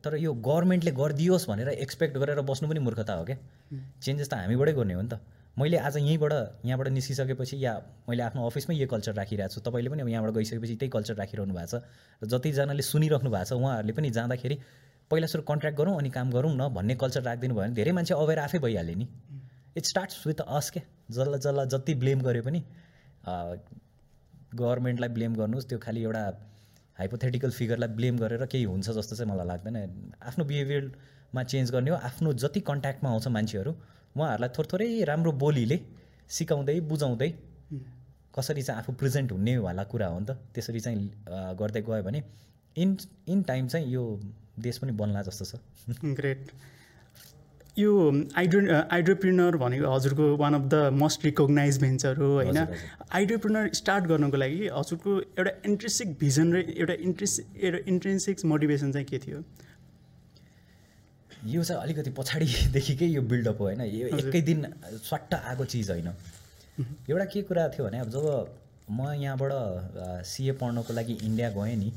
तर यो गभर्मेन्टले गरिदियोस् भनेर एक्सपेक्ट गरेर बस्नु पनि मूर्खता हो क्या। चेन्जेस त हामीबाटै गर्ने हो नि त। मैले आज यहीँबाट यहाँबाट निस्किसकेपछि या मैले आफ्नो अफिसमै यो कल्चर राखिरहेको छु। तपाईँले पनि अब यहाँबाट गइसकेपछि त्यही कल्चर राखिरहनु भएको छ र जतिजनाले सुनिराख्नु भएको छ उहाँहरूले पनि जाँदाखेरि पहिला सुरु कन्ट्र्याक्ट गरौँ अनि काम गरौँ न भन्ने कल्चर राखिदिनु भयो भने धेरै मान्छे अवेर आफै भइहाल्यो नि। इट स्टार्ट्स विथ अस के जसलाई जसलाई जति ब्लेम गरे पनि गभर्मेन्टलाई ब्लेम गर्नुहोस् त्यो खालि एउटा हाइपोथेटिकल फिगरलाई ब्लेम गरेर केही हुन्छ जस्तो चाहिँ मलाई लाग्दैन। आफ्नो बिहेभियरमा चेन्ज गर्ने हो। आफ्नो जति कन्ट्याक्टमा आउँछ मान्छेहरू उहाँहरूलाई थोर थोरै राम्रो बोलीले सिकाउँदै बुझाउँदै कसरी चाहिँ आफू प्रेजेन्ट हुनेवाला कुरा हो नि त त्यसरी चाहिँ गर्दै गयो भने इन इन टाइम चाहिँ यो देश पनि बन्ला जस्तो छ। ग्रेट। यो आइड्रो आइड्रोप्रिनर भनेको हजुरको one of the most recognise venture हो होइन? आइड्रोप्रिनर स्टार्ट गर्नको लागि हजुरको एउटा इन्ट्रेन्सिक भिजन र एउटा इन्ट्रेस एउटा इन्ट्रेन्सिक मोटिभेसन चाहिँ के थियो? यो चाहिँ अलिकति पछाडिदेखिकै यो बिल्डअप हो होइन। यो एकै दिन स्वाट्ट आएको चिज होइन। एउटा के कुरा थियो भने अब जब म यहाँबाट सिए पढ्नको लागि इन्डिया गएँ नि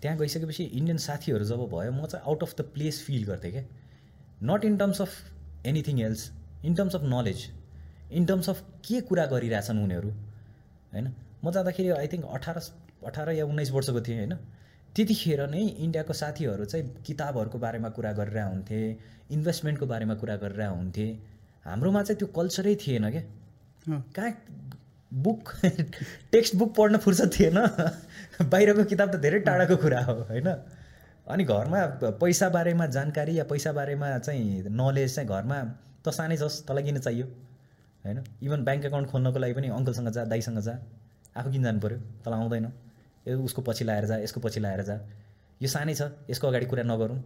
त्यहाँ गइसकेपछि इन्डियन साथीहरू जब भयो म चाहिँ out of the place feel गर्थेँ क्या। Not in terms of anything else in terms of knowledge in terms of के कुरा गरिरहेछन् उनीहरू होइन। म जाँदाखेरि आई थिङ्क अठार अठार या उन्नाइस वर्षको थिएँ होइन। त्यतिखेर नै इन्डियाको साथीहरू चाहिँ किताबहरूको बारेमा कुरा गरेर हुन्थे इन्भेस्टमेन्टको बारेमा कुरा गरेर हुन्थे। हाम्रोमा चाहिँ त्यो कल्चरै थिएन क्या। कहाँ बुक टेक्स्ट बुक पढ्न फुर्सद थिएन। बाहिरको किताब त धेरै टाढाको कुरा हो होइन? अनि घरमा पैसा बारेमा जानकारी या पैसा बारेमा चाहिँ नलेज चाहिँ घरमा त सानै छस् तँलाई किन चाहियो? होइन? इभन ब्याङ्क एकाउन्ट खोल्नको लागि पनि अङ्कलसँग जा दाइसँग जा। आफू किन जानु पऱ्यो तँलाई आउँदैन। उसको पछि लाएर जा यसको पछि लाएर जा। यो सानै छ यसको अगाडि कुरा नगरौँ।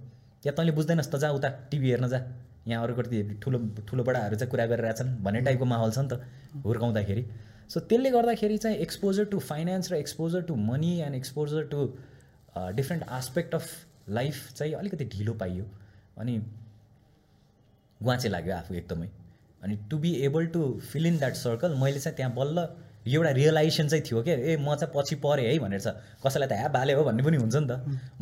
या तैँले बुझ्दैनस् त जा उता टिभी हेर्न जा। यहाँ अरूकति ठुलो ठुलो बडाहरू चाहिँ कुरा गरिरहेछन् भन्ने टाइपको माहौल छ नि त हुर्काउँदाखेरि। सो त्यसले गर्दाखेरि चाहिँ एक्सपोजर टु फाइनेन्स र exposure to money and exposure to different aspect of life चाहिँ अलिकति ढिलो पाइयो। अनि गुवाचे लाग्यो आफू एकदमै। अनि to be able to fill in that circle मैले चाहिँ त्यहाँ बल्ल एउटा रियलाइजेसन चाहिँ थियो क्या ए म चाहिँ पछि परेँ है भनेर छ। कसैलाई त ह्या बाले हो भन्ने पनि हुन्छ नि त।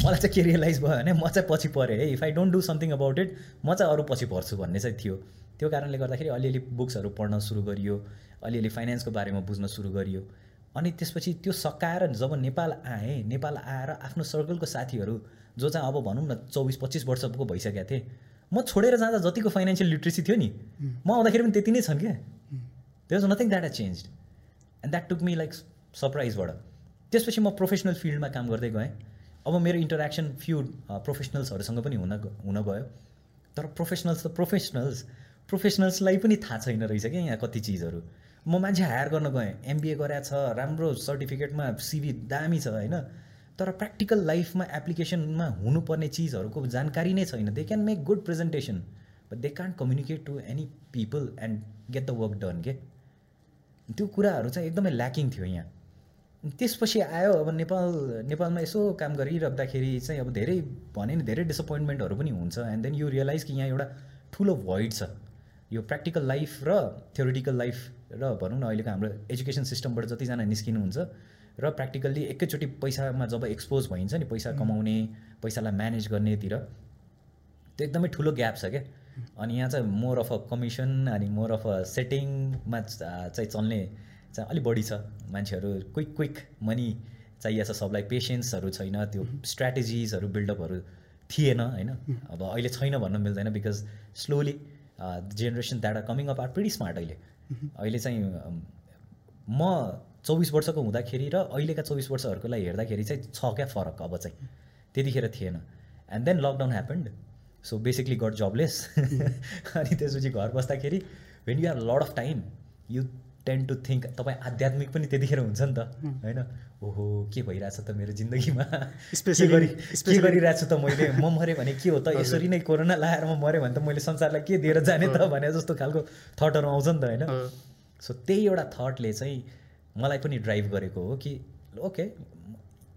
मलाई चाहिँ के रियलाइज भयो भने म चाहिँ पछि परेँ है। If I don't do something about it म चाहिँ अरू पछि पर्छु भन्ने चाहिँ थियो। त्यो कारणले गर्दाखेरि अलिअलि बुक्सहरू पढ्न सुरु गरियो। अलिअलि फाइनेन्सको बारेमा बुझ्न सुरु गरियो। अनि त्यसपछि त्यो सकाएर जब नेपाल आएँ नेपाल आएर आफ्नो सर्कलको साथीहरू जो चाहिँ अब भनौँ न चौबिस पच्चिस वर्षको भइसकेका थिएँ म छोडेर जाँदा जतिको फाइनेन्सियल लिट्रेसी थियो नि म आउँदाखेरि पनि त्यति नै छन् क्या त्यो was nothing that a change and that took me like सरप्राइजबाट त्यसपछि म प्रोफेसनल फिल्डमा काम गर्दै गएँ। अब मेरो इन्टरेक्सन फ्यु प्रोफेसनल्सहरूसँग पनि हुन हुन गयो। तर प्रोफेसनल्स त प्रोफेसनल्स प्रोफेसनल्सलाई पनि थाहा छैन रहेछ क्या यहाँ कति चिजहरू। म मान्छे हायर गर्न गएँ। एमबिए गरेको छ राम्रो सर्टिफिकेटमा सिभी दामी छ होइन? तर प्र्याक्टिकल लाइफमा एप्लिकेसनमा हुनुपर्ने चिजहरूको जानकारी नै छैन। They can make good presentation but they can't communicate to any people and get the work done के त्यो कुराहरू चाहिँ एकदमै ल्याकिङ थियो यहाँ। त्यसपछि आयो अब नेपाल नेपालमा यसो काम गरिराख्दाखेरि चाहिँ अब धेरै भने नि धेरै डिसपोइन्टमेन्टहरू पनि हुन्छ। एन्ड देन यु रियलाइज कि यहाँ एउटा ठुलो भोइड छ। यो प्र्याक्टिकल लाइफ र थ्योरिटिकल लाइफ र भनौँ न अहिलेको हाम्रो एजुकेसन सिस्टमबाट जतिजना निस्किनुहुन्छ र प्र्याक्टिकल्ली एकैचोटि पैसामा जब एक्सपोज भइन्छ नि पैसा कमाउने पैसालाई म्यानेज गर्नेतिर त्यो एकदमै ठुलो ग्याप छ क्या। अनि यहाँ चाहिँ मोर अफ अ कमिसन अनि मोर अफ अ सेटिङमा चाहिँ चल्ने चाहिँ अलिक बढी छ। मान्छेहरू क्विक क्विक मनी चाहिएको छ। सबलाई पेसेन्सहरू छैन। त्यो स्ट्राटेजिजहरू बिल्डअपहरू थिएन होइन? अब अहिले छैन भन्न मिल्दैन because slowly generation that are coming up are pretty smart अहिले। अहिले चाहिँ म चौबिस वर्षको हुँदाखेरि र अहिलेका चौबिस वर्षहरूकोलाई हेर्दाखेरि चाहिँ छ क्या फरक अब चाहिँ। त्यतिखेर थिएन। And then lockdown happened so basically got jobless अनि त्यसपछि घर बस्दाखेरि when you are lot of time you tend to think तपाईँ आध्यात्मिक पनि त्यतिखेर हुन्छ नि त होइन? ओहो के भइरहेछ त मेरो जिन्दगीमा? स्पेसली *laughs* के गरिरहेको छु त मैले? म मरेँ भने के हो त? यसरी नै कोरोना लगाएर म मऱ्यो भने त मैले संसारलाई के दिएर जाने त? भने जस्तो खालको थटहरू आउँछ नि त होइन? सो त्यही एउटा थटले चाहिँ मलाई पनि ड्राइभ गरेको हो कि ओके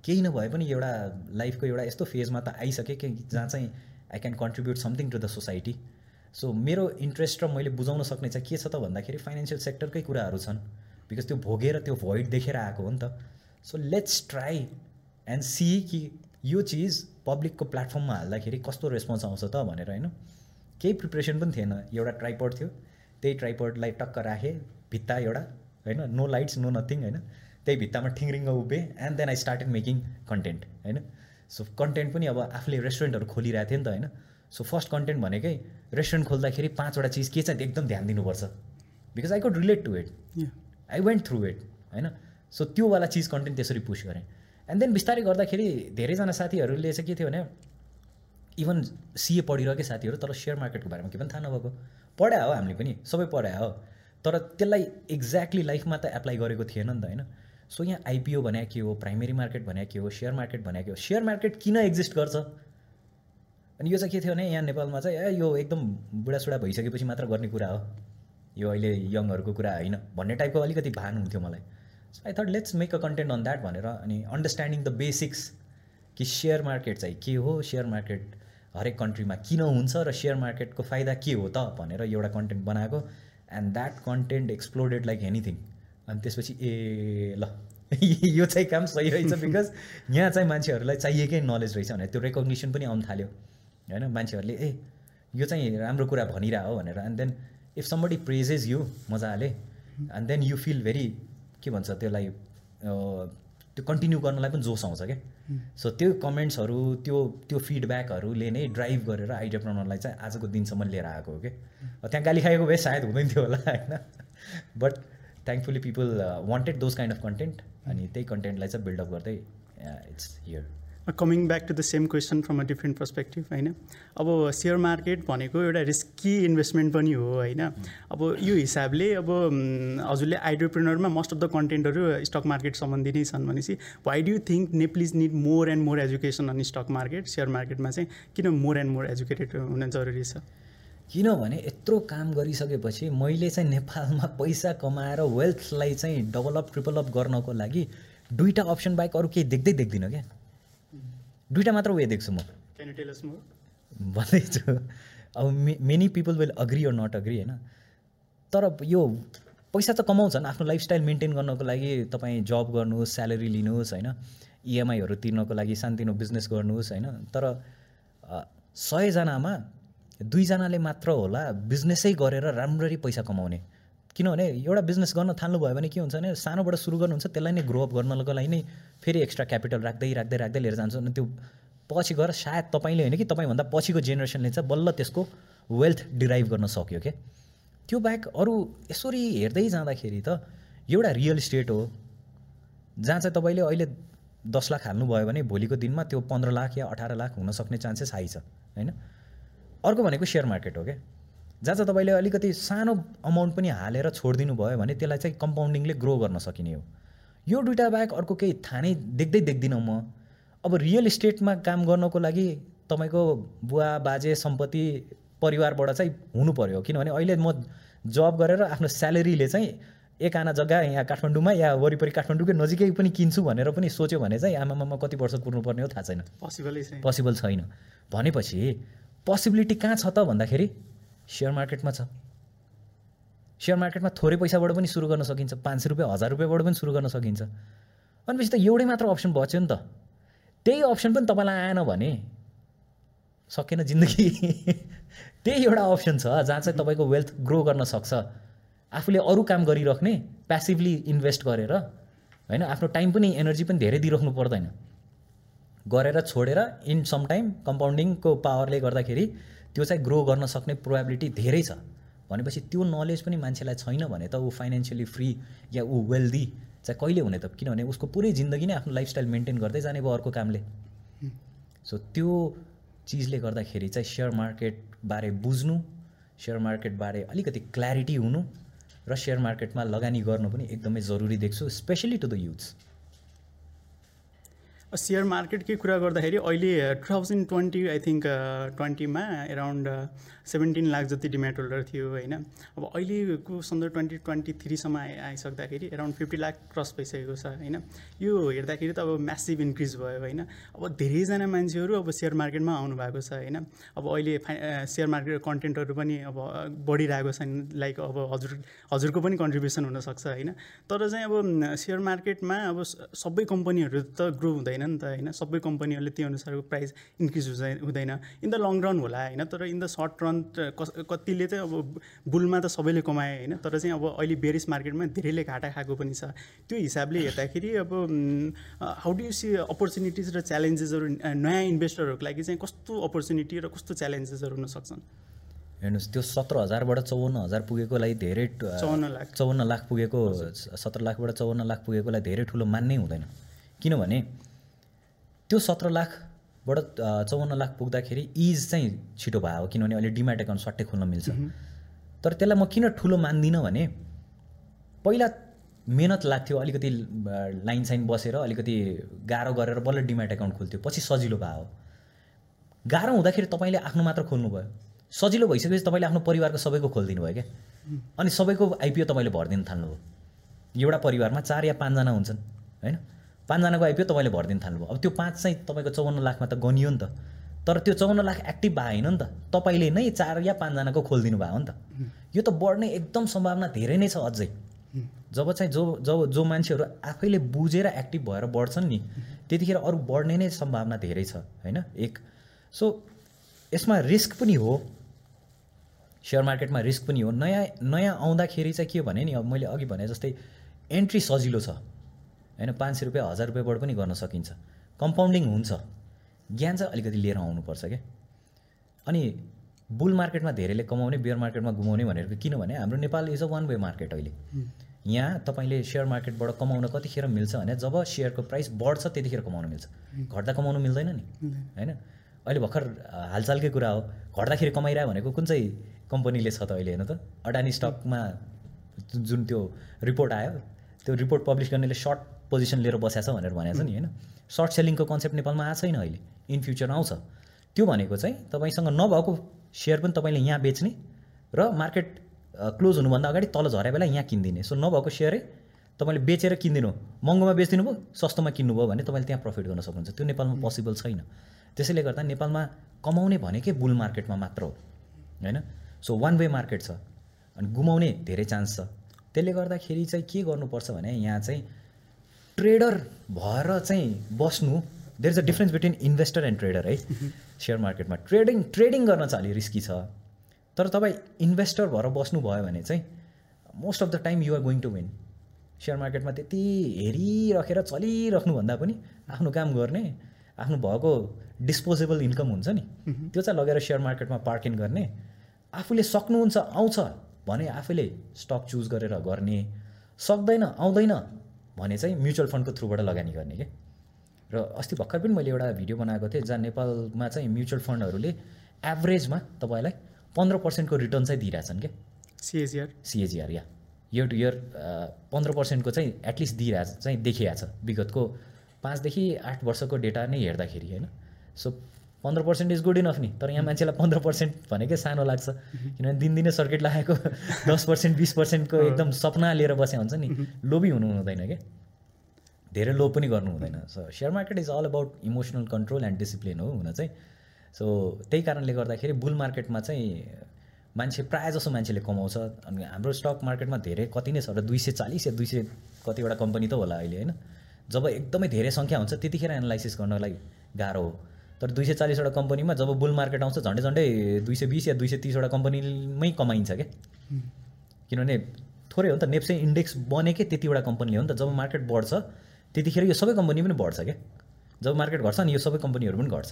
केही नभए पनि एउटा लाइफको एउटा यस्तो फेजमा त आइसकेँ कि जहाँ चाहिँ I can contribute something to the society so मेरो इन्ट्रेस्ट र मैले बुझाउन सक्ने चाहिँ के छ त भन्दाखेरि फाइनेन्सियल सेक्टरकै कुराहरू छन्। बिकज त्यो भोगेर त्यो भोइड देखेर आएको हो नि त। So let's try and see कि यो चिज पब्लिकको प्लेटफर्ममा हाल्दाखेरि कस्तो रेस्पोन्स आउँछ त भनेर होइन? केही प्रिपरेसन पनि थिएन। एउटा ट्राइपर्ड थियो। त्यही ट्राइपर्डलाई टक्क राखेँ। भित्ता एउटा होइन? नो लाइट्स नो नथिङ होइन? त्यही भित्तामा ठिङ्रिङ्ग उभेँ। And then I started making content होइन? सो कन्टेन्ट पनि अब आफूले रेस्टुरेन्टहरू खोलिरहेको थियो नि त होइन? सो फर्स्ट कन्टेन्ट भनेकै रेस्टुरेन्ट खोल्दाखेरि पाँचवटा चिज के चाहिँ एकदम ध्यान दिनुपर्छ। Because I could relate to it I went through it होइन? सो त्योवाला चिज कन्टेन्ट त्यसरी पुस गरेँ। एन्ड देन बिस्तारै गर्दाखेरि धेरैजना साथीहरूले चाहिँ के थियो भने इभन सिए पढिरहेकै साथीहरू तर सेयर मार्केटको बारेमा के पनि थाहा नभएको। पढायो हो हामीले पनि सबै पढायो हो। तर त्यसलाई एक्ज्याक्टली लाइफमा त एप्लाई गरेको थिएन नि त होइन? सो यहाँ आइपिओ भने के हो प्राइमेरी मार्केट भने के हो सेयर मार्केट भने के हो? सेयर मार्केट किन एक्जिस्ट गर्छ? अनि यो चाहिँ के थियो भने यहाँ नेपालमा चाहिँ ए यो एकदम बुढासुढा भइसकेपछि मात्र गर्ने कुरा हो। यो अहिले यङहरूको कुरा होइन भन्ने टाइपको अलिकति भान हुन्थ्यो मलाई। So I thought let's make a content on that भनेर अनि अन्डरस्ट्यान्डिङ द बेसिक्स कि सेयर मार्केट चाहिँ के हो? सेयर मार्केट हरेक कन्ट्रीमा किन हुन्छ र सेयर मार्केटको फाइदा के हो त भनेर एउटा कन्टेन्ट बनाएको। And that content exploded like anything अनि त्यसपछि ए ल। *laughs* यो चाहिँ काम सही रहेछ *laughs* बिकज यहाँ चाहिँ मान्छेहरूलाई चाहिएकै नलेज रहेछ भने त्यो रेकग्नेसन पनि आउनु थाल्यो। होइन? मान्छेहरूले ए यो चाहिँ राम्रो कुरा भनिरह हो भनेर। And then if somebody praises you मजाले and then you feel very के भन्छ त्यसलाई त्यो कन्टिन्यू गर्नलाई पनि जोस आउँछ क्या। सो त्यो कमेन्ट्सहरू त्यो त्यो फिडब्याकहरूले नै ड्राइभ गरेर आइडियाप्रोनरलाई चाहिँ आजको दिनसम्म लिएर आएको हो कि त्यहाँ गाली खाएको भए सायद हुँदैन थियो होला होइन? *laughs* But thankfully people wanted those kind of content अनि त्यही कन्टेन्टलाई चाहिँ बिल्डअप गर्दै it's here coming back to the same question from a different perspective होइन अब सेयर मार्केट भनेको एउटा रिस्की इन्भेस्टमेन्ट पनि हो होइन? अब यो हिसाबले अब हजुरले आइडियोप्रेनरमा मोस्ट अफ द कन्टेन्टहरू स्टक मार्केट सम्बन्धी नै छन् भनेपछि why do think Nepalese need more and more education on stock market share मार्केटमा चाहिँ किन मोर एन्ड मोर एजुकेटेड हुन जरुरी छ? किनभने यत्रो काम गरिसकेपछि मैले चाहिँ नेपालमा पैसा कमाएर वेल्थलाई चाहिँ डेभलप ट्रिपलअप गर्नको लागि दुईवटा अप्सन बाहेक अरू केही देख्दै देख्दिनँ क्या। दुइटा मात्र वे देख्छु म। भन्दैछु। अब may many people will agree or not agree होइन? तर यो पैसा त कमाउँछन् आफ्नो लाइफस्टाइल मेन्टेन गर्नको लागि तपाईँ जब गर्नुहोस् स्यालेरी लिनुहोस् होइन? इएमआईहरू तिर्नको लागि सानतिनो बिजनेस गर्नुहोस् होइन? तर सयजनामा दुईजनाले मात्र होला बिजनेसै गरेर राम्ररी पैसा कमाउने। किनभने एउटा बिजनेस गर्न थाल्नुभयो भने के हुन्छ भने सानोबाट सुरु गर्नुहुन्छ त्यसलाई नै ग्रोअप गर्नको लागि नै फेरि एक्स्ट्रा क्यापिटल राख्दै राख्दै राख्दै लिएर जान्छ। अनि त्यो पछि गएर सायद तपाईँले होइन कि तपाईँभन्दा पछिको जेनेरेसनले चाहिँ बल्ल त्यसको वेल्थ डिराइभ गर्न सक्यो क्या त्यो बाहेक अरू यसरी हेर्दै जाँदाखेरि त एउटा रियल इस्टेट हो जहाँ चाहिँ तपाईँले अहिले दस लाख हाल्नुभयो भने भोलिको दिनमा त्यो पन्ध्र लाख या अठार लाख हुनसक्ने चान्सेस हाई छ होइन? अर्को भनेको सेयर मार्केट हो क्या? जहाँ चाहिँ तपाईँले अलिकति सानो अमाउन्ट पनि हालेर छोडिदिनु भयो भने त्यसलाई चाहिँ कम्पाउन्डिङले ग्रो गर्न सकिने हो। यो दुइटा बाहेक अर्को केही थाहा नै देख्दै देख्दिनँ म। अब रियल इस्टेटमा काम गर्नको लागि तपाईँको बुवा बाजे सम्पत्ति परिवारबाट चाहिँ हुनु पऱ्यो किनभने अहिले म जब गरेर आफ्नो स्यालेरीले चाहिँ एक आना जग्गा यहाँ काठमाडौँमा या वरिपरि काठमाडौँकै नजिकै पनि किन्छु भनेर पनि सोच्यो भने चाहिँ आमामा कति वर्ष कुर्नुपर्ने हो थाहा छैन। पोसिबलै पोसिबल छैन। भनेपछि पोसिबिलिटी कहाँ छ त भन्दाखेरि सेयर मार्केटमा छ। सेयर मार्केटमा थोरै पैसाबाट पनि सुरु गर्न सकिन्छ पाँच सय रुपियाँ हजार रुपियाँबाट पनि सुरु गर्न सकिन्छ। भनेपछि त एउटै मात्र अप्सन बच्यो नि त। त्यही अप्सन पनि तपाईँलाई आएन भने सकेन जिन्दगी। *laughs* त्यही एउटा अप्सन छ जहाँ चाहिँ तपाईँको वेल्थ ग्रो गर्न सक्छ। आफूले अरू काम गरिराख्ने प्यासिभली इन्भेस्ट गरेर होइन आफ्नो टाइम पनि एनर्जी पनि धेरै दिइराख्नु पर्दैन। गरेर छोडेर इन सम टाइम कम्पाउन्डिङको पावरले गर्दाखेरि त्यो चाहिँ ग्रो गर्न सक्ने प्रोभाबिलिटी धेरै छ। भनेपछि त्यो नलेज पनि मान्छेलाई छैन भने त ऊ फाइनेन्सियली फ्री या ऊ वेल्दी चाहिँ कहिले हुने त? किनभने उसको पुरै जिन्दगी नै आफ्नो लाइफस्टाइल मेन्टेन गर्दै जाने भयो अर्को कामले। सो त्यो चिजले गर्दाखेरि चाहिँ सेयर मार्केटबारे बुझ्नु सेयर मार्केटबारे अलिकति क्ल्यारिटी हुनु र सेयर मार्केटमा लगानी गर्नु पनि एकदमै जरुरी देख्छु specially to the youths share मार्केटकै कुरा गर्दाखेरि अहिले two thousand twenty I think ट्वेन्टीमा around seventeen lakh जति डिमेट होल्डर थियो होइन। अब अहिलेको सन्दर्भ ट्वेन्टी ट्वेन्टी थ्रीसम्म आइ आइसक्दाखेरि एराउन्ड फिफ्टी लाख क्रस भइसकेको छ होइन। यो हेर्दाखेरि त अब म्यासिभ इन्क्रिज भयो होइन। अब धेरैजना मान्छेहरू अब सेयर मार्केटमा आउनु भएको छ होइन। अब अहिले सेयर मार्केट कन्टेन्टहरू पनि अब बढिरहेको छ लाइक अब हजुर हजुरको पनि कन्ट्रिब्युसन हुनसक्छ होइन। तर चाहिँ अब सेयर मार्केटमा अब सबै कम्पनीहरू त ग्रो हुँदैन। नि त होइन? सबै कम्पनीहरूले त्यो अनुसारको प्राइस इन्क्रिज हुँदैन। इन द लङ रन होला होइन? तर इन द सर्ट रन कतिले चाहिँ अब बुलमा त सबैले कमाए होइन? तर चाहिँ अब अहिले बेरिस मार्केटमा धेरैले घाटा खाएको पनि छ। त्यो हिसाबले हेर्दाखेरि अब how do you see opportunities र च्यालेन्जेसहरू नयाँ इन्भेस्टरहरूको लागि चाहिँ कस्तो अपर्च्युनिटी र कस्तो च्यालेन्जेसहरू हुनसक्छन् हेर्नुहोस् त्यो सत्र हजारबाट चौवन्न हजार पुगेकोलाई धेरै चौवन्न लाख। चौवन्न लाख पुगेको सत्र लाखबाट चौवन्न लाख पुगेकोलाई धेरै ठुलो मान्नै हुँदैन। किनभने त्यो सत्र लाख बाट चौवन्न लाख पुग्दाखेरि इज चाहिँ छिटो भयो किनभने अहिले डिमाट एकाउन्ट सट्टै खोल्न मिल्छ। तर त्यसलाई म किन ठुलो मान्दिनँ भने पहिला मेहनत लाग्थ्यो अलिकति लाइन साइन बसेर अलिकति गाह्रो गरेर बल्ल डिमाट एकाउन्ट खोल्थ्यो पछि सजिलो भयो। गाह्रो हुँदाखेरि तपाईँले आफ्नो मात्र खोल्नुभयो। सजिलो भइसकेपछि तपाईँले आफ्नो परिवारको सबैको खोलिदिनु भयो क्या। अनि सबैको आइपिओ तपाईँले भरिदिनु थाल्नुभयो। एउटा परिवारमा चार या पाँचजना हुन्छन् होइन? पाँचजनाको आइपिओ तपाईँले भरिदिनु थाल्नुभयो। अब त्यो पाँच चाहिँ तपाईँको चौवन्न लाखमा त गनियो नि त। तर त्यो चौवन्न लाख एक्टिभ भएन नि त। तपाईँले नै चार या पाँचजनाको खोलिदिनु भयो नि त। यो त बढ्ने एकदम सम्भावना धेरै नै छ अझै। जब चाहिँ जो जब जो मान्छेहरू आफैले बुझेर एक्टिभ भएर बढ्छन् नि त्यतिखेर अरू बढ्ने नै सम्भावना धेरै छ होइन? एक। सो यसमा रिस्क पनि हो। सेयर मार्केटमा रिस्क पनि हो। नयाँ नयाँ आउँदाखेरि चाहिँ के भने नि अब मैले अघि भने जस्तै एन्ट्री सजिलो छ। होइन पाँच सय रुपियाँ हजार रुपियाँबाट पनि गर्न सकिन्छ। कम्पाउन्डिङ हुन्छ। ज्ञान चाहिँ अलिकति लिएर आउनुपर्छ क्या। अनि बुल मार्केटमा धेरैले कमाउने बियर मार्केटमा गुमाउने भनेर किनभने हाम्रो Nepal is a one way market अहिले। यहाँ तपाईँले सेयर मार्केटबाट कमाउन कतिखेर मिल्छ भने जब सेयरको प्राइस बढ्छ त्यतिखेर कमाउन मिल्छ। घट्दा कमाउनु मिल्दैन नि। होइन? अहिले भर्खर हालचालकै कुरा हो। घट्दाखेरि कमाइरह्यो भनेको कुन चाहिँ कम्पनीले छ त अहिले हेर्नु त? अडानी स्टकमा जुन त्यो रिपोर्ट आयो त्यो रिपोर्ट पब्लिस गर्नेले सर्ट पोजिसन लिएर बसेको छ भनेर भनेको छ नि होइन? सर्ट सेलिङको कन्सेप्ट नेपालमा आएको छैन अहिले। इन फ्युचर आउँछ। त्यो भनेको चाहिँ तपाईँसँग नभएको सेयर पनि तपाईँले यहाँ बेच्ने र मार्केट क्लोज हुनुभन्दा अगाडि तल झरे बेला यहाँ किनिदिने। सो नभएको सेयरै तपाईँले बेचेर किनिदिनु। महँगोमा बेचिदिनु भयो सस्तोमा किन्नुभयो भने तपाईँले त्यहाँ प्रफिट गर्न सक्नुहुन्छ। त्यो नेपालमा पोसिबल छैन। त्यसैले गर्दा नेपालमा कमाउने भनेकै बुल मार्केटमा मात्र हो होइन? सो वान वे मार्केट छ। अनि गुमाउने धेरै चान्स छ। त्यसले गर्दाखेरि चाहिँ के गर्नुपर्छ भने यहाँ चाहिँ ट्रेडर भएर चाहिँ बस्नु there is a difference between investor and trader है सेयर मार्केटमा ट्रेडिङ ट्रेडिङ गर्न चाहिँ अलि रिस्की छ। तर तपाईँ इन्भेस्टर भएर बस्नुभयो भने चाहिँ most of the time you're going to win share मार्केटमा त्यति हेरिराखेर चलिराख्नुभन्दा पनि आफ्नो काम गर्ने आफ्नो भएको डिस्पोजेबल इन्कम हुन्छ नि। *laughs* त्यो चाहिँ लगेर सेयर मार्केटमा पार्किङ गर्ने आफूले सक्नुहुन्छ आउँछ भने आफूले स्टक चुज गरेर गर्ने। सक्दैन आउँदैन भने चाहिँ म्युचुअल फन्डको थ्रुबाट लगानी गर्ने क्या र अस्ति भर्खर पनि मैले एउटा भिडियो बनाएको थिएँ जहाँ नेपालमा चाहिँ म्युचुअल फन्डहरूले एभरेजमा तपाईँलाई पन्ध्र पर्सेन्टको रिटर्न चाहिँ दिइरहेछन् क्या सिएजिआर। सिएजिआर या। इयर टु इयर पन्ध्र पर्सेन्टको चाहिँ एटलिस्ट दिइरहेछ चाहिँ देखिरहेछ। विगतको पाँचदेखि आठ वर्षको डेटा नै हेर्दाखेरि होइन? सो पन्ध्र पर्सेन्ट इज गुड इनफ नि। तर यहाँ मान्छेलाई पन्ध्र पर्सेन्ट भनेकै सानो लाग्छ। किनभने दिनदिनै सर्किट लगाएको *laughs* दस पर्सेन्ट बिस पर्सेन्टको एकदम सपना लिएर बसे हुन्छ नि। लोभी हुनु हुँदैन क्या धेरै लोभ पनि गर्नु हुँदैन। So share market is all about emotional control and discipline हो हुन चाहिँ। सो त्यही कारणले गर्दाखेरि बुल मार्केटमा चाहिँ मान्छे प्रायः जसो मान्छेले कमाउँछ। अनि हाम्रो स्टक मार्केटमा धेरै कति नै छ? र दुई सय चालिस या दुई सय कतिवटा कम्पनी त होला अहिले होइन? जब एकदमै धेरै सङ्ख्या हुन्छ त्यतिखेर एनालाइसिस गर्नलाई गाह्रो हो। तर दुई सय चालिसवटा कम्पनीमा जब बुल मार्केट आउँछ झन्डै झन्डै दुई सय बिस या दुई सय तिसवटा कम्पनीमै कमाइन्छ क्या। किनभने थोरै हो नि त नेप्से इन्डेक्स बनेकै त्यतिवटा कम्पनीले हो नि त जब मार्केट बढ्छ त्यतिखेर यो सबै कम्पनी पनि बढ्छ क्या। जब मार्केट घट्छ नि यो सबै कम्पनीहरू पनि घट्छ।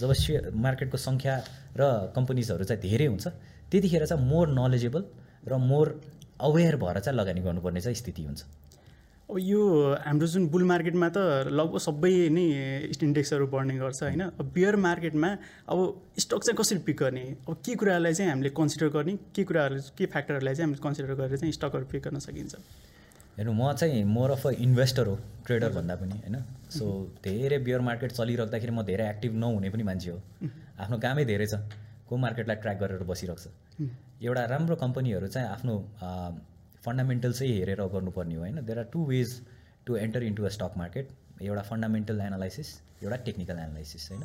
जब सेयर मार्केटको सङ्ख्या र कम्पनीजहरू चाहिँ धेरै हुन्छ त्यतिखेर चाहिँ मोर नलेजेबल र मोर अवेर भएर चाहिँ लगानी गर्नुपर्ने चाहिँ स्थिति हुन्छ। अब यो हाम्रो जुन बुल मार्केटमा त लगभग सबै नै इन्डेक्सहरू बढ्ने गर्छ होइन? अब बियर मार्केटमा अब स्टक चाहिँ कसरी पिक गर्ने? अब के कुराहरूलाई चाहिँ हामीले कन्सिडर गर्ने? के कुराहरू के फ्याक्टरहरूलाई चाहिँ हामीले कन्सिडर गरेर चाहिँ स्टकहरू पिक गर्न सकिन्छ? हेर्नु म चाहिँ मोर अफ अ इन्भेस्टर हो ट्रेडर भन्दा पनि होइन? सो धेरै बियर मार्केट चलिराख्दाखेरि म धेरै एक्टिभ नहुने पनि मान्छे हो। आफ्नो कामै धेरै छ को मार्केटलाई ट्र्याक गरेर बसिरहेको छ। एउटा राम्रो कम्पनीहरू चाहिँ आफ्नो फन्डामेन्टल चाहिँ हेरेर गर्नुपर्ने हो होइन? There are two ways to enter into a stock market एउटा फन्डामेन्टल एनालाइसिस एउटा टेक्निकल एनालाइसिस होइन?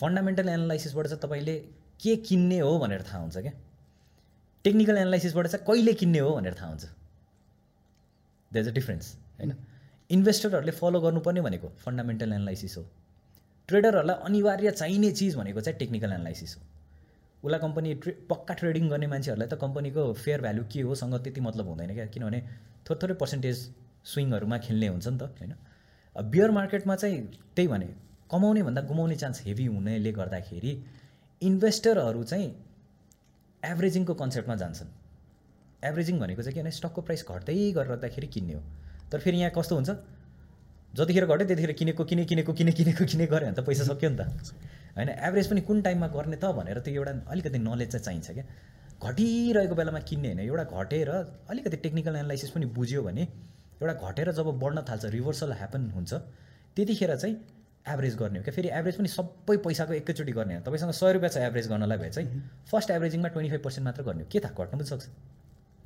फन्डामेन्टल एनालाइसिसबाट चाहिँ तपाईँले के किन्ने हो भनेर थाहा हुन्छ क्या? टेक्निकल एनालाइसिसबाट चाहिँ कहिले किन्ने हो भनेर थाहा हुन्छ। देयर इज अ डिफ्रेन्स होइन? इन्भेस्टरहरूले फलो गर्नुपर्ने भनेको फन्डामेन्टल एनालाइसिस हो। ट्रेडरहरूलाई अनिवार्य चाहिने चिज भनेको चाहिँ टेक्निकल एनालाइसिस हो। उसलाई कम्पनी ट्रे पक्का ट्रेडिङ गर्ने मान्छेहरूलाई त कम्पनीको फेयर भ्यालु के होसँग त्यति मतलब हुँदैन क्या। किनभने थोरै थोरै पर्सेन्टेज स्विङहरूमा खेल्ने हुन्छ नि त होइन? बियर मार्केटमा चाहिँ त्यही भने कमाउने भन्दा गुमाउने चान्स हेभी हुनेले गर्दाखेरि इन्भेस्टरहरू चाहिँ एभरेजिङको कन्सेप्टमा जान्छन्। एभरेजिङ भनेको चाहिँ के स्टकको प्राइस घट्दै गरिरहँदाखेरि किन्ने हो। तर फेरि यहाँ कस्तो हुन्छ? जतिखेर घट्यो त्यतिखेर किनेको किने किनेको किने किनेको किने गऱ्यो भने त पैसा सक्यो नि त। होइन एभरेज पनि कुन टाइममा गर्ने त भनेर त्यो एउटा अलिकति नलेज चाहिँ चाहिन्छ क्या। घटिरहेको बेलामा किन्ने होइन एउटा घटेर अलिकति टेक्निकल एनालाइसिस पनि बुझ्यो भने एउटा घटेर जब बढ्न थाल्छ रिभर्सल ह्यापन हुन्छ त्यतिखेर चाहिँ एभरेज गर्ने हो क्या। फेरि एभरेज पनि सबै पैसाको एकैचोटि गर्ने हो। तपाईँसँग सय रुपियाँ छ एभरेज गर्नलाई भए चाहिँ फर्स्ट एभरेजिङमा ट्वेन्टी फाइभ पर्सेन्ट मात्र गर्ने हो। के थाहा घट्नु पनि सक्छ।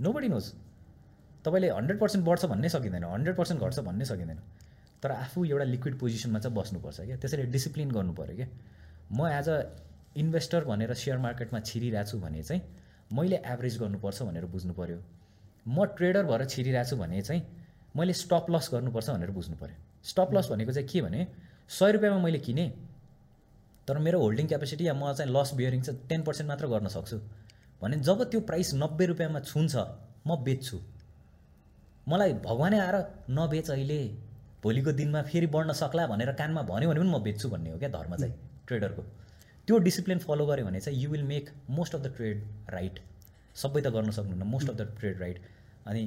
नो बडी नोज तपाईँले हन्ड्रेड पर्सेन्ट बढ्छ भन्नै सकिँदैन हन्ड्रेड पर्सेन्ट घट्छ भन्नै सकिँदैन। तर आफू एउटा लिक्विड पोजिसनमा चाहिँ बस्नुपर्छ क्या। त्यसैले डिसिप्लिन गर्नु पऱ्यो क्या। म एज अ इन्भेस्टर भनेर सेयर मार्केटमा छिरिरहेको छु भने चाहिँ मैले एभरेज गर्नुपर्छ भनेर बुझ्नु पऱ्यो म ट्रेडर भएर छिरिरहेको छु भने चाहिँ मैले स्टप लस गर्नुपर्छ भनेर बुझ्नु पऱ्यो स्टप लस भनेको चाहिँ के भने सय रुपियाँमा मैले किनेँ तर मेरो होल्डिङ क्यापेसिटी या म चाहिँ लस बियरिङ चाहिँ टेन पर्सेन्ट मात्र गर्न सक्छु। भने जब त्यो प्राइस नब्बे रुपियाँमा छुन्छ म बेच्छु। मलाई भगवानै आएर नबेच अहिले भोलिको दिनमा फेरि बढ्न सक्ला भनेर कानमा भन्यो भने पनि म बेच्छु भन्ने हो क्या धर्म चाहिँ। ट्रेडरको त्यो डिसिप्लिन फलो गऱ्यो भने चाहिँ you will make most of the trade right सबै त गर्न सक्नुहुन्न most of the trade right अनि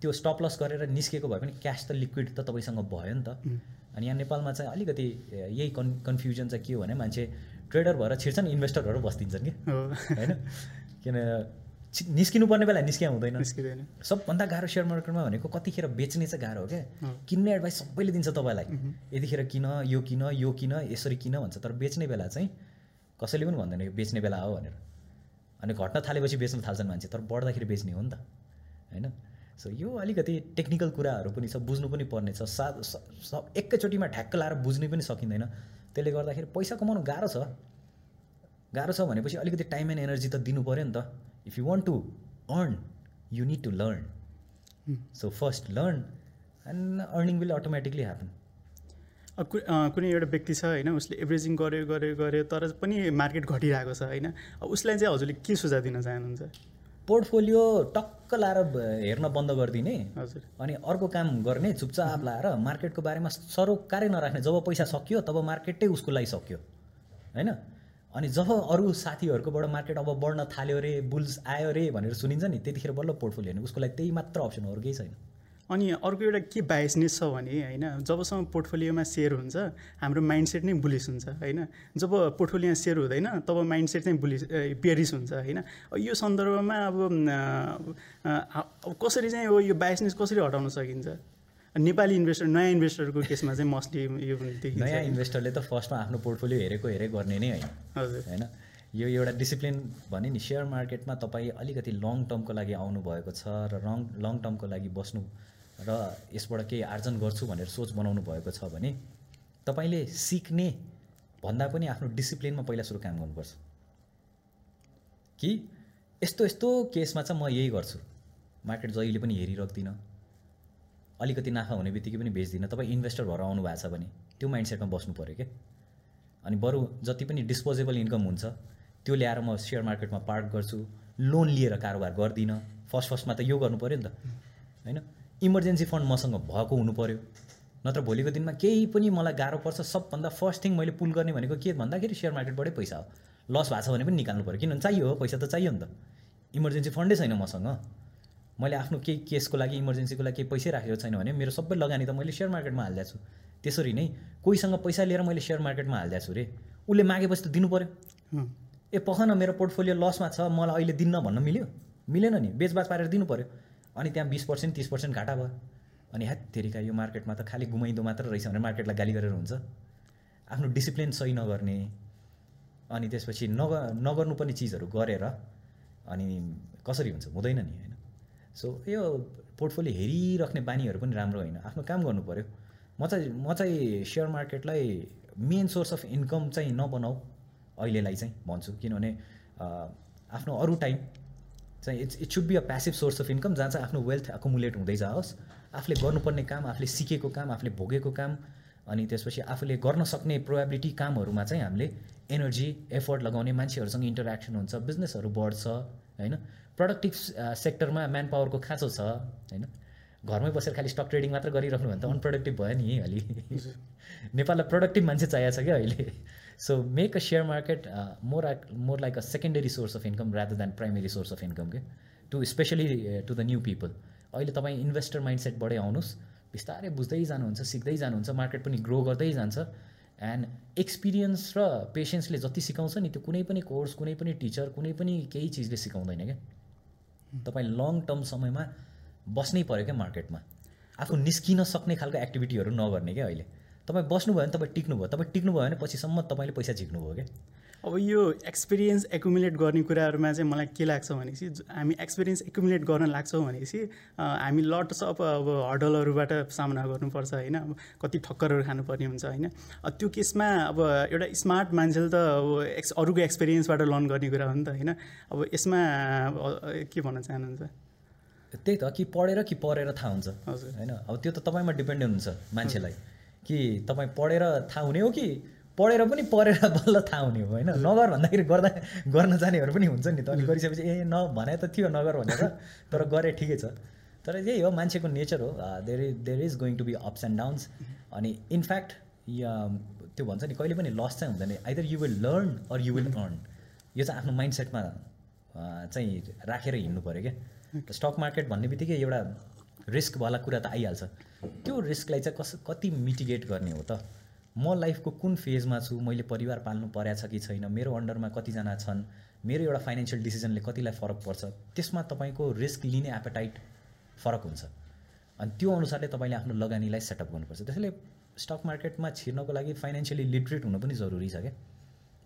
त्यो स्टप लस गरेर निस्केको भए पनि क्यास त लिक्विड त तपाईँसँग भयो नि त। अनि यहाँ नेपालमा चाहिँ अलिकति यही कन् कन्फ्युजन चाहिँ के हो भने मान्छे ट्रेडर भएर छिर्छन् इन्भेस्टरहरू बस्दिन्छन् कि? होइन? किन निस्किनु पर्ने बेला निस्किया हुँदैन। सबभन्दा गाह्रो सेयर मार्केटमा भनेको कतिखेर बेच्ने चाहिँ गाह्रो हो क्या। किन्ने एडभाइस सबैले दिन्छ तपाईँलाई। यतिखेर किन यो किन यो किन यसरी किन भन्छ। तर बेच्ने बेला चाहिँ कसैले पनि भन्दैन यो बेच्ने बेला हो भनेर। अनि घट्न थालेपछि बेच्न थाल्छन् मान्छे तर बढ्दाखेरि बेच्ने हो नि त। होइन? सो यो अलिकति टेक्निकल कुराहरू पनि छ बुझ्नु पनि पर्ने छ। सा एकैचोटिमा ठ्याक्क लाएर बुझ्नै पनि सकिँदैन। त्यसले गर्दाखेरि पैसा कमाउनु गाह्रो छ। गाह्रो छ भनेपछि अलिकति टाइम एन्ड एनर्जी त दिनु पऱ्यो नि त। If you want to earn you need to learn so first learn and earning will automatically happen कुनै एउटा व्यक्ति छ होइन उसले एभरेजिङ गर्यो गर्यो गर्यो तर पनि मार्केट घटिरहेको छ होइन उसलाई चाहिँ हजुरले के सुझाव दिन चाहनुहुन्छ? पोर्टफोलियो टक्क लाएर हेर्न बन्द गरिदिने हजुर। अनि अर्को काम गर्ने चुपचाप लाएर मार्केटको बारेमा सरोकारै नराख्ने जब पैसा सकियो तब मार्केटै उसको लागि सक्यो होइन? अनि जब अरू साथीहरूकोबाट मार्केट अब बढ्न थाल्यो अरे बुल्स आयो अरे भनेर सुनिन्छ नि त्यतिखेर बल्ल पोर्टफोलियो हेर्ने उसको लागि त्यही मात्र अप्सन अरू केही छैन। अनि अर्को एउटा के बायसनेस छ भने होइन जबसम्म पोर्टफोलियोमा सेयर हुन्छ हाम्रो माइन्डसेट नै बुलिस हुन्छ होइन। जब पोर्टफोलियोमा सेयर हुँदैन तब माइन्डसेट नै बुलिस पेरिस हुन्छ होइन। यो सन्दर्भमा अब कसरी चाहिँ यो बायसनेस कसरी हटाउन सकिन्छ? नेपाली इन्भेस्टर नयाँ इन्भेस्टरको केसमा चाहिँ मोस्टली यो नयाँ इन्भेस्टरले त फर्स्टमा आफ्नो पोर्टफोलियो हेरेको हेरे गर्ने नै होइन। हजुर। होइन? यो एउटा डिसिप्लिन भने नि सेयर मार्केटमा तपाईँ अलिकति लङ टर्मको लागि आउनुभएको छ र लङ लङ टर्मको लागि बस्नु र यसबाट केही आर्जन गर्छु भनेर सोच बनाउनु भएको छ भने तपाईँले सिक्ने भन्दा पनि आफ्नो डिसिप्लिनमा पहिला सुरु काम गर्नुपर्छ। कि यस्तो यस्तो केसमा चाहिँ म यही गर्छु। मार्केट जहिले पनि हेरिराख्दिनँ अलिकति नाफा हुने बित्तिकै पनि बेच्दिनँ। तपाईँ इन्भेस्टर भएर आउनु भएको छ भने त्यो माइन्डसेटमा बस्नु पऱ्यो क्या। अनि बरु जति पनि डिस्पोजेबल इन्कम हुन्छ त्यो ल्याएर म सेयर मार्केटमा पार्क गर्छु लोन लिएर कारोबार गर्दिनँ। फर्स्ट फर्स्टमा त यो गर्नु पऱ्यो नि त। होइन? इमर्जेन्सी फन्ड मसँग भएको हुनु पऱ्यो नत्र भोलिको दिनमा केही पनि मलाई गाह्रो पर्छ। सबभन्दा फर्स्ट थिङ मैले पुल गर्ने भनेको के भन्दाखेरि सेयर मार्केटबाटै पैसा हो। लस भएको छ भने पनि निकाल्नु पऱ्यो किनभने चाहियो हो पैसा त चाहियो नि त। इमर्जेन्सी फन्डै छैन मसँग। मैले आफ्नो केही केसको लागि इमर्जेन्सीको लागि केही पैसै राखेको छैन भने मेरो सबै लगानी त मैले सेयर मार्केटमा हालिदिएको छु। त्यसरी नै कोहीसँग पैसा लिएर मैले सेयर मार्केटमा हालिदिएको छु रे। उसले मागेपछि त दिनु पऱ्यो ए पख न मेरो पोर्टफोलियो लसमा छ मलाई अहिले दिन्न भन्न मिल्यो? मिलेन नि बेचबाच पारेर दिनु पऱ्यो अनि त्यहाँ बिस पर्सेन्ट तिस पर्सेन्ट घाटा भयो। अनि हेत्तेरिका यो मार्केटमा त खालि घुमाइदो मात्र रहेछ भने मार्केटलाई गाली गरेर हुन्छ। आफ्नो डिसिप्लिन सही नगर्ने अनि त्यसपछि नग नगर्नुपर्ने चिजहरू गरेर अनि कसरी हुन्छ हुँदैन नि होइन? सो यो पोर्टफोलियो हेरिराख्ने बानीहरू पनि राम्रो होइन। आफ्नो काम गर्नु पऱ्यो म चाहिँ म चाहिँ सेयर मार्केटलाई मेन सोर्स अफ इन्कम चाहिँ नबनाऊ अहिलेलाई चाहिँ भन्छु। किनभने आफ्नो अरू टाइम चाहिँ it's it should be a passive source of income जहाँ चाहिँ आफ्नो वेल्थ एकुमुलेट हुँदै जाओस् आफूले गर्नुपर्ने काम आफूले सिकेको काम आफूले भोगेको काम अनि त्यसपछि आफूले गर्न सक्ने प्रोएबिलिटी कामहरूमा चाहिँ हामीले एनर्जी एफर्ट लगाउने मान्छेहरूसँग इन्टरेक्सन हुन्छ बिजनेसहरू बढ्छ होइन? प्रडक्टिभ सेक्टरमा म्यान पावरको खाँचो छ होइन? घरमै बसेर खालि स्टक ट्रेडिङ मात्र गरिराख्नु भने त अनप्रोडक्टिभ भयो नि अलि। *laughs* नेपाललाई प्रोडक्टिभ मान्छे चाहिएको छ क्या अहिले। So make a share market more more like a secondary source of income rather than primary source of income के to specially to the new people अहिले तपाईँ इन्भेस्टर माइन्डसेटबाटै आउनुहोस्। बिस्तारै बुझ्दै जानुहुन्छ सिक्दै जानुहुन्छ मार्केट पनि ग्रो गर्दै जान्छ। एन्ड एक्सपिरियन्स र पेसेन्सले जति सिकाउँछ नि त्यो कुनै पनि कोर्स कुनै पनि टिचर कुनै पनि केही चिजले सिकाउँदैन क्या? तपाईँ लङ टर्म समयमा बस्नै पऱ्यो क्या मार्केटमा? आफू निस्किन सक्ने खालको एक्टिभिटीहरू नगर्ने क्या अहिले। तपाईँ बस्नुभयो भने तपाईँ टिक्नुभयो। तपाईँ टिक्नुभयो भने पछिसम्म तपाईँले पैसा झिक्नुभयो क्या। अब यो एक्सपिरियन्स एकुमुलेट गर्ने कुराहरूमा चाहिँ मलाई के लाग्छ भनेपछि हामी एक्सपिरियन्स एकुमुलेट गर्न लाग्छौँ भनेपछि हामी लट्स अफ अब हडलहरूबाट सामना गर्नुपर्छ होइन? अब कति ठक्करहरू खानुपर्ने हुन्छ होइन? त्यो केसमा अब एउटा स्मार्ट मान्छेले त अब एक्स अरूको एक्सपिरियन्सबाट लर्न गर्ने कुरा हो नि त होइन? अब यसमा के भन्न चाहनुहुन्छ? त्यही त कि पढेर कि पढेर थाहा हुन्छ हजुर। होइन? अब त्यो त तपाईँमा डिपेन्डेन्ट हुन्छ मान्छेलाई कि तपाईँ पढेर थाहा हुने हो कि पढेर पनि पढेर *laughs* बल्ल थाहा हुने हो होइन? नगर भन्दाखेरि गर्दा गर्न जानेहरू पनि हुन्छ नि त। अनि गरिसकेपछि ए न भने त थियो नगर भनेर तर गरे ठिकै छ। तर यही हो मान्छेको नेचर हो। There is there is going to be ups and downs अनि इनफ्याक्ट त्यो भन्छ नि कहिले पनि लस चाहिँ हुँदैन। Either you will learn or you will earn यो चाहिँ आफ्नो माइन्ड सेटमा चाहिँ राखेर हिँड्नु पऱ्यो क्या। स्टक मार्केट भन्ने बित्तिकै एउटा रिस्कवाला कुरा त आइहाल्छ। त्यो रिस्कलाई चाहिँ कस कति मिटिगेट गर्ने हो त? म लाइफको कुन फेजमा छु मैले परिवार पाल्नु परेको छ कि छैन मेरो अन्डरमा कतिजना छन् मेरो एउटा फाइनेन्सियल डिसिजनले कतिलाई फरक पर्छ त्यसमा तपाईँको रिस्क लिने एपेटाइट फरक हुन्छ। अनि त्यो अनुसारले तपाईँले आफ्नो लगानीलाई सेटअप गर्नुपर्छ। त्यसैले स्टक मार्केटमा छिर्नको लागि फाइनेन्सियली लिटरेट हुनु पनि जरुरी छ क्या।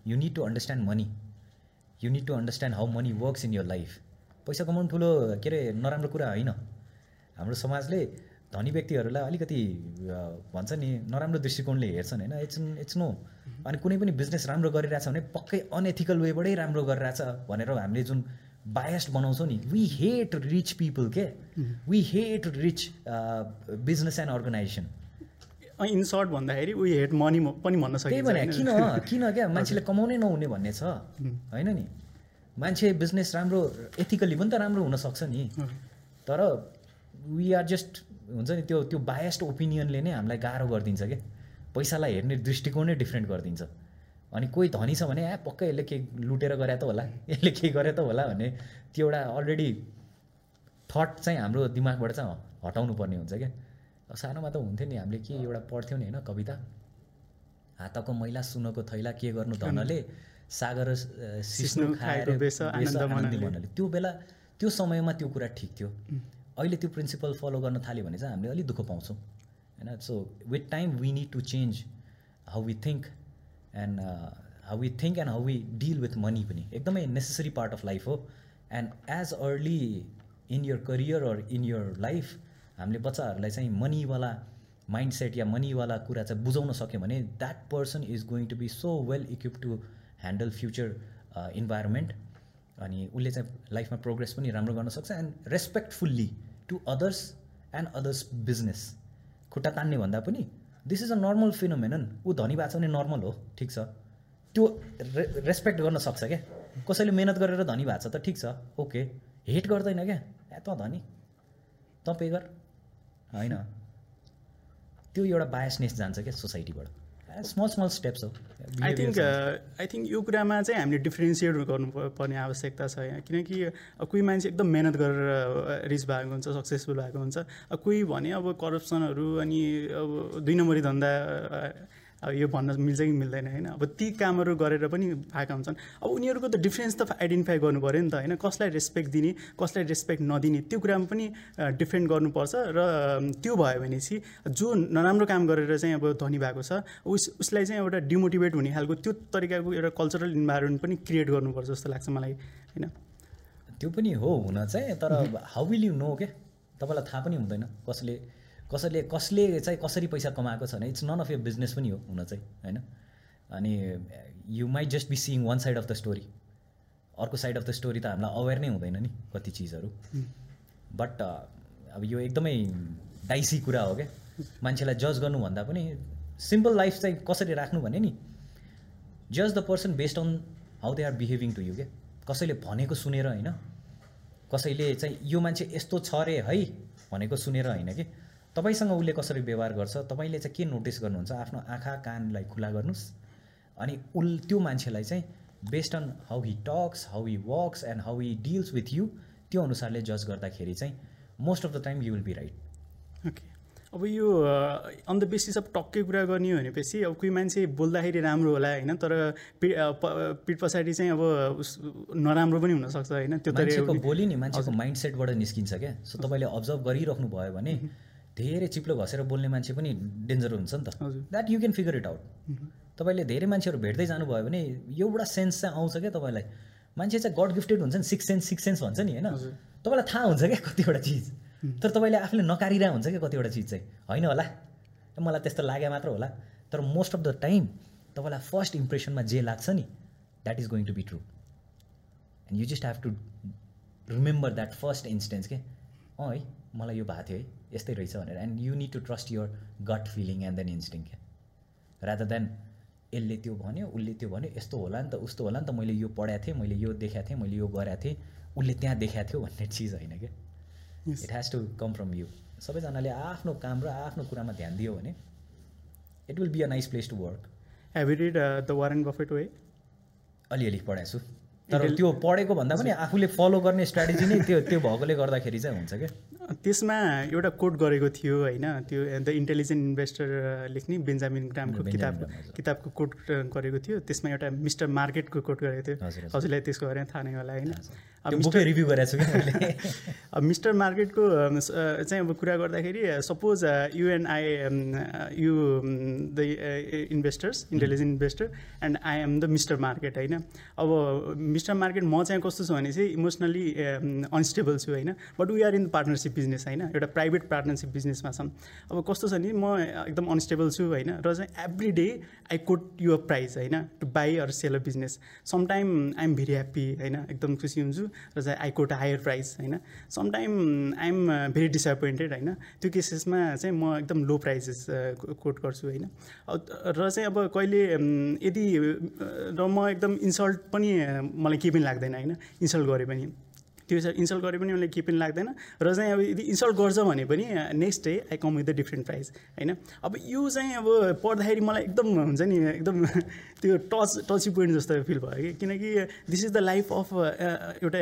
You need to understand money you need to understand how money works in your life पैसा कमाउनु ठुलो के अरे नराम्रो कुरा होइन। हाम्रो समाजले धनी व्यक्तिहरूलाई अलिकति भन्छ नि नराम्रो दृष्टिकोणले हेर्छन् होइन? इट्स इट्स नो अनि कुनै पनि बिजनेस राम्रो गरिरहेछ भने पक्कै अनएथिकल वेबाटै राम्रो गरिरहेछ भनेर हामीले जुन बायस्ड बनाउँछौँ नि वी हेट रिच पिपल के? We hate rich business and organisation in short भन्दाखेरि उयो हेट मनी पनि भन्न सकिन्छ। भने किन किन क्या? मान्छेले कमाउनै नहुने भन्ने छ। होइन नि? मान्छे बिजनेस राम्रो एथिकली पनि त राम्रो हुनसक्छ नि। तर वी आर जस्ट हुन्छ नि त्यो त्यो बायस्ड ओपिनियनले नै हामीलाई गाह्रो गरिदिन्छ क्या पैसालाई हेर्ने दृष्टिकोण नै डिफ्रेन्ट गरिदिन्छ। अनि कोही धनी छ भने ए पक्कै यसले के लुटेर गरे त होला *laughs* यसले के गरे त होला भन्ने त्यो एउटा अलरेडी थट चाहिँ हाम्रो दिमागबाट चाहिँ हटाउनु पर्ने हुन्छ क्या सानोमा त हुन्थ्यो नि हामीले के एउटा पढ्थ्यौँ नि होइन कविता? हातको मैला सुनको थैला के गर्नु धनले? सागर सिस्नु खाएर त्यो बेला त्यो समयमा त्यो कुरा ठिक थियो। अहिले त्यो प्रिन्सिपल फलो गर्न थाल्यो भने चाहिँ हामीले अलिक दुःख पाउँछौँ। होइन so with time we need to change how we think and how we think and how we deal with money पनि एकदमै नेसेसरी पार्ट अफ लाइफ हो। And as early in your career or in your life हामीले बच्चाहरूलाई चाहिँ मनीवाला माइन्ड सेट या मनीवाला कुरा चाहिँ बुझाउन सक्यो भने that person is going to be so well equip to handle future environment अनि उसले चाहिँ लाइफमा प्रोग्रेस पनि राम्रो गर्न सक्छ and respectfully to others and others business खुट्टा तान्ने भन्दा पनि this is a normal phenomenon ऊ धनी भएको छ भने नर्मल हो ठिक छ। त्यो रे रेस्पेक्ट गर्न सक्छ क्या। कसैले मिहिनेत गरेर धनी भएको छ त ठिक छ। ओके हेट गर्दैन क्या। ए त धनी। त पे गर। होइन। त्यो एउटा बायसनेस जान्छ क्या सोसाइटीबाट। स्मल स्मल स्टेप्स हो आई थिङ्क आई थिङ्क यो कुरामा चाहिँ हामीले डिफ्रेन्सिएट गर्नु पर्ने आवश्यकता छ। यहाँ किनकि कोही मान्छे एकदम मेहनत गरेर रिच भएको हुन्छ सक्सेसफुल भएको हुन्छ। कोही भने अब करप्सनहरू अनि अब दुई नम्बरी धन्दा अब यो भन्न मिल्छ कि मिल्दैन होइन? अब ती कामहरू गरेर पनि भएका हुन्छन्। अब उनीहरूको त डिफ्रेन्स त आइडेन्टिफाई गर्नु पऱ्यो नि त होइन? कसलाई रेस्पेक्ट दिने कसलाई रेस्पेक्ट नदिने त्यो कुरामा पनि डिफ्रेन्ट गर्नुपर्छ र त्यो भयो भनेपछि जो नराम्रो काम गरेर चाहिँ अब धनी भएको छ उस उसलाई चाहिँ एउटा डिमोटिभेट हुने खालको त्यो तरिकाको एउटा कल्चरल इन्भाइरोमेन्ट पनि क्रिएट गर्नुपर्छ जस्तो लाग्छ मलाई होइन? त्यो पनि हो हुन चाहिँ तर हाउ विल यु नो के तपाईँलाई थाहा पनि हुँदैन कसले कसैले कसले चाहिँ कसरी पैसा कमाएको छ भने it's none of your business पनि हो हुन चाहिँ होइन? अनि you might just be seeing one side of the story अर्को साइड अफ द स्टोरी त हामीलाई अवेर नै हुँदैन नि कति चिजहरू। बट अब यो एकदमै डाइसी कुरा हो क्या? मान्छेलाई जज गर्नुभन्दा पनि सिम्पल लाइफ चाहिँ कसरी राख्नु भने नि जज the person based on how they are behaving to you क्या? कसैले भनेको सुनेर होइन? कसैले चाहिँ यो मान्छे यस्तो छ अरे है भनेको सुनेर होइन कि? तपाईँसँग उसले कसरी व्यवहार गर्छ तपाईँले चाहिँ के नोटिस गर्नुहुन्छ आफ्नो आँखा कानलाई खुला गर्नुहोस्। अनि उल त्यो मान्छेलाई चाहिँ based on how he talks how he works and how he deals with you त्यो अनुसारले जज गर्दाखेरि चाहिँ most of the time you will be right okay अब यो अन द बेसिस अफ टक्कै कुरा गर्ने हो भनेपछि अब कोही मान्छे बोल्दाखेरि राम्रो होला होइन तर पिठ पछाडि चाहिँ अब नराम्रो पनि हुनसक्छ होइन त्यो तरिकाको बोली नि मान्छेको माइन्ड सेटबाट निस्किन्छ क्या। सो तपाईँले अब्जर्भ गरिराख्नु भयो भने धेरै चिप्लो घसेर बोल्ने मान्छे पनि डेन्जर हुन्छ नि त। That you can figure it out तपाईँले धेरै मान्छेहरू भेट्दै जानुभयो भने एउटा सेन्स चाहिँ आउँछ क्या तपाईँलाई। मान्छे चाहिँ गड गिफ्टेड हुन्छ नि सिक्स सेन्स सिक्स सेन्स भन्छ नि होइन? तपाईँलाई थाहा हुन्छ क्या कतिवटा चिज। तर तपाईँले आफूले नकारिरहेको हुन्छ क्या कतिवटा चिज चाहिँ। होइन होला। मलाई त्यस्तो लागे मात्र होला। तर मोस्ट अफ द टाइम तपाईँलाई फर्स्ट इम्प्रेसनमा जे लाग्छ नि that is going to be true and you just have to remember that first instance के अँ है मलाई यो भएको थियो है। यस्तै रहेछ भनेर and you need to trust your gut feeling and then instinct क्या रादर देन यसले त्यो भन्यो उसले त्यो भन्यो यस्तो होला नि त उस्तो होला नि त मैले यो पढाएको थिएँ मैले यो देखाएको थिएँ मैले यो गरेको थिएँ उसले त्यहाँ देखाएको थियो भन्ने चिज होइन क्या. It has to come from you सबैजनाले आफ्नो काम र आफ्नो कुरामा ध्यान दियो भने it will be a nice place to work read the Warren Buffett way अलिअलि पढाएको छु तर त्यो पढेको भन्दा पनि आफूले फलो गर्ने स्ट्राटेजी नै त्यो त्यो भएकोले गर्दाखेरि चाहिँ हुन्छ क्या त्यसमा एउटा कोट गरेको थियो होइन त्यो द इन्टेलिजेन्ट इन्भेस्टर लेख्ने बेन्जामिन ग्रामको किताब। किताबको कोट गरेको थियो। त्यसमा एउटा मिस्टर मार्केटको कोट गरेको थियो। हजुर, हजुर। हजुरलाई त्यसको बारेमा थाहा नै होला होइन। रिभ्यू गरेको छु *laughs* मिस्टर मार्केटको चाहिँ अब कुरा गर्दाखेरि suppose you and I you the investors intelligent investor and I am the mister market होइन। अब मिस्टर मार्केट म चाहिँ कस्तो छु भने चाहिँ इमोसनली अनस्टेबल छु होइन। But we are in partnership business होइन एउटा प्राइभेट पार्टनरसिप बिजनेसमा छौँ अब कस्तो छ नि म एकदम अनस्टेबल छु होइन र चाहिँ every day I quote your price होइन to buy or sell a business sometime I am very happy होइन एकदम खुसी हुन्छु र चाहिँ आई कोट हायर प्राइस होइन। Sometime I am very disappointed होइन त्यो केसेसमा चाहिँ म एकदम लो प्राइसेस कोट गर्छु होइन। र चाहिँ अब कहिले यदि र म एकदम इन्सल्ट पनि मलाई केही पनि लाग्दैन होइन इन्सल्ट गरे पनि। त्यो इन्सल्ट गरे पनि मलाई केही पनि लाग्दैन। र चाहिँ अब यदि इन्सल्ट गर्छ भने पनि next day I come with the different price होइन? अब यो चाहिँ अब पढ्दाखेरि मलाई एकदम हुन्छ नि एकदम *laughs* त्यो टच टची पोइन्ट जस्तो फिल भयो कि। किनकि this is the life of एउटा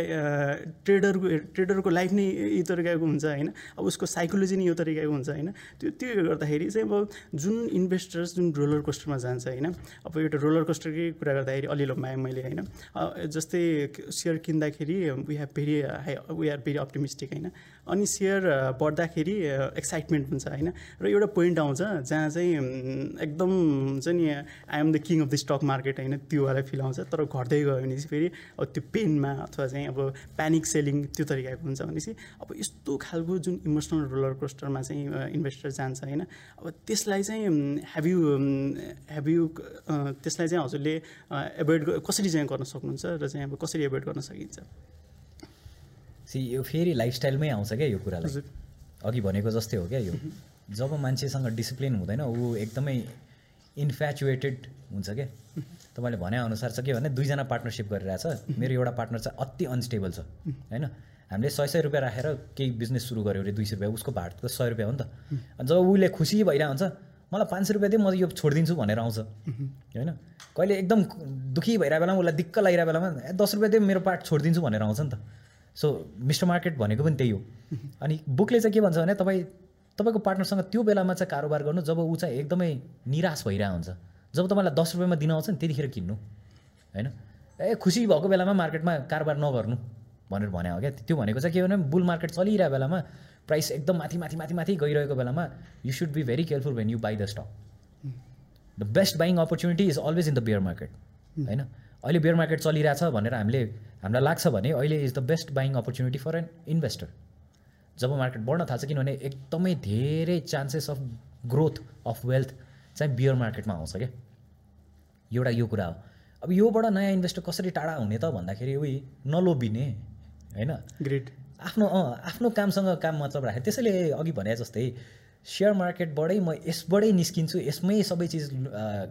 ट्रेडरको ट्रेडरको लाइफ नै यो तरिकाको हुन्छ होइन? अब उसको साइकोलोजी नै यो तरिकाको हुन्छ होइन? त्यो त्यो गर्दाखेरि चाहिँ अब जुन इन्भेस्टर्स जुन रोलर कोस्टरमा जान्छ होइन? अब एउटा रोलर कोस्टरकै कुरा गर्दाखेरि अलिअलि लम्बाएँ मैले होइन? जस्तै सेयर किन्दाखेरि we have very high we are very optimistic होइन? अनि सेयर बढ्दाखेरि एक्साइटमेन्ट हुन्छ होइन? र एउटा पोइन्ट आउँछ जहाँ चाहिँ एकदम हुन्छ नि I am the king of the stock market होइन? त्योवाला फिल आउँछ तर घट्दै गयो भने चाहिँ फेरि अब त्यो पेनमा अथवा चाहिँ अब प्यानिक सेलिङ त्यो तरिकाको हुन्छ भनेपछि अब यस्तो खालको जुन इमोसनल रोलर कोस्टरमा चाहिँ इन्भेस्टर जान्छ होइन? अब त्यसलाई चाहिँ हेभ यु हेभ यु त्यसलाई चाहिँ हजुरले एभोइड कसरी चाहिँ गर्न सक्नुहुन्छ र चाहिँ अब कसरी एभोइड गर्न सकिन्छ? सी यो फेरि लाइफस्टाइलमै आउँछ क्या यो कुरालाई? अघि भनेको जस्तै हो क्या यो। जब मान्छेसँग डिसिप्लिन हुँदैन ऊ एकदमै इन्फ्याचुएटेड हुन्छ क्या। तपाईँले भनेअनुसार छ के भने दुईजना पार्टनरसिप गरिरहेछ। मेरो एउटा पार्टनर चाहिँ अति अनस्टेबल छ होइन? हामीले सय सय रुपियाँ राखेर केही बिजनेस सुरु गऱ्यो अरे दुई सय रुपियाँ उसको भाट त सय रुपियाँ हो नि त। अनि जब उसले खुसी भइरहेको हुन्छ मलाई पाँच सय रुपियाँ दिए म यो छोडिदिन्छु भनेर आउँछ होइन? कहिले एकदम दुःखी भइरहेको बेलामा उसलाई दिक्क लागिरहेको बेलामा दस रुपियाँ दिए मेरो पार्ट छोडिदिन्छु भनेर आउँछ नि त। सो मिस्टर मार्केट भनेको पनि त्यही हो। अनि बुकले चाहिँ के भन्छ भने तपाईँ तपाईँको पार्टनरसँग त्यो बेलामा चाहिँ कारोबार गर्नु जब ऊ चाहिँ एकदमै निराश भइरहेको हुन्छ। जब तपाईँलाई दस रुपियाँमा दिन आउँछ नि त्यतिखेर किन्नु। होइन? ए खुसी भएको बेलामा मार्केटमा कारोबार नगर्नु भनेर भने हो क्या। त्यो भनेको चाहिँ के भने बुल मार्केट चलिरहेको बेलामा प्राइस एकदम माथि माथि माथि माथि गइरहेको बेलामा you should be very careful when you buy the stock the best buying opportunity is always in the bear market होइन? अहिले बियर मार्केट चलिरहेछ भनेर हामीले हामीलाई लाग्छ भने अहिले is the best buying opportunity for an investor job market बढ्न थाल्छ किनभने एकदमै धेरै chances of growth of wealth चाहिँ बियर मार्केटमा आउँछ क्या। एउटा यो कुरा हो। अब योबाट नयाँ इन्भेस्टर कसरी टाढा हुने त भन्दाखेरि उही नलोभिने होइन? ग्रेट आफ्नो अँ आफ्नो कामसँग काम मतलब राखेँ त्यसैले अघि भने जस्तै सेयर मार्केटबाटै म यसबाटै निस्किन्छु यसमै सबै चिज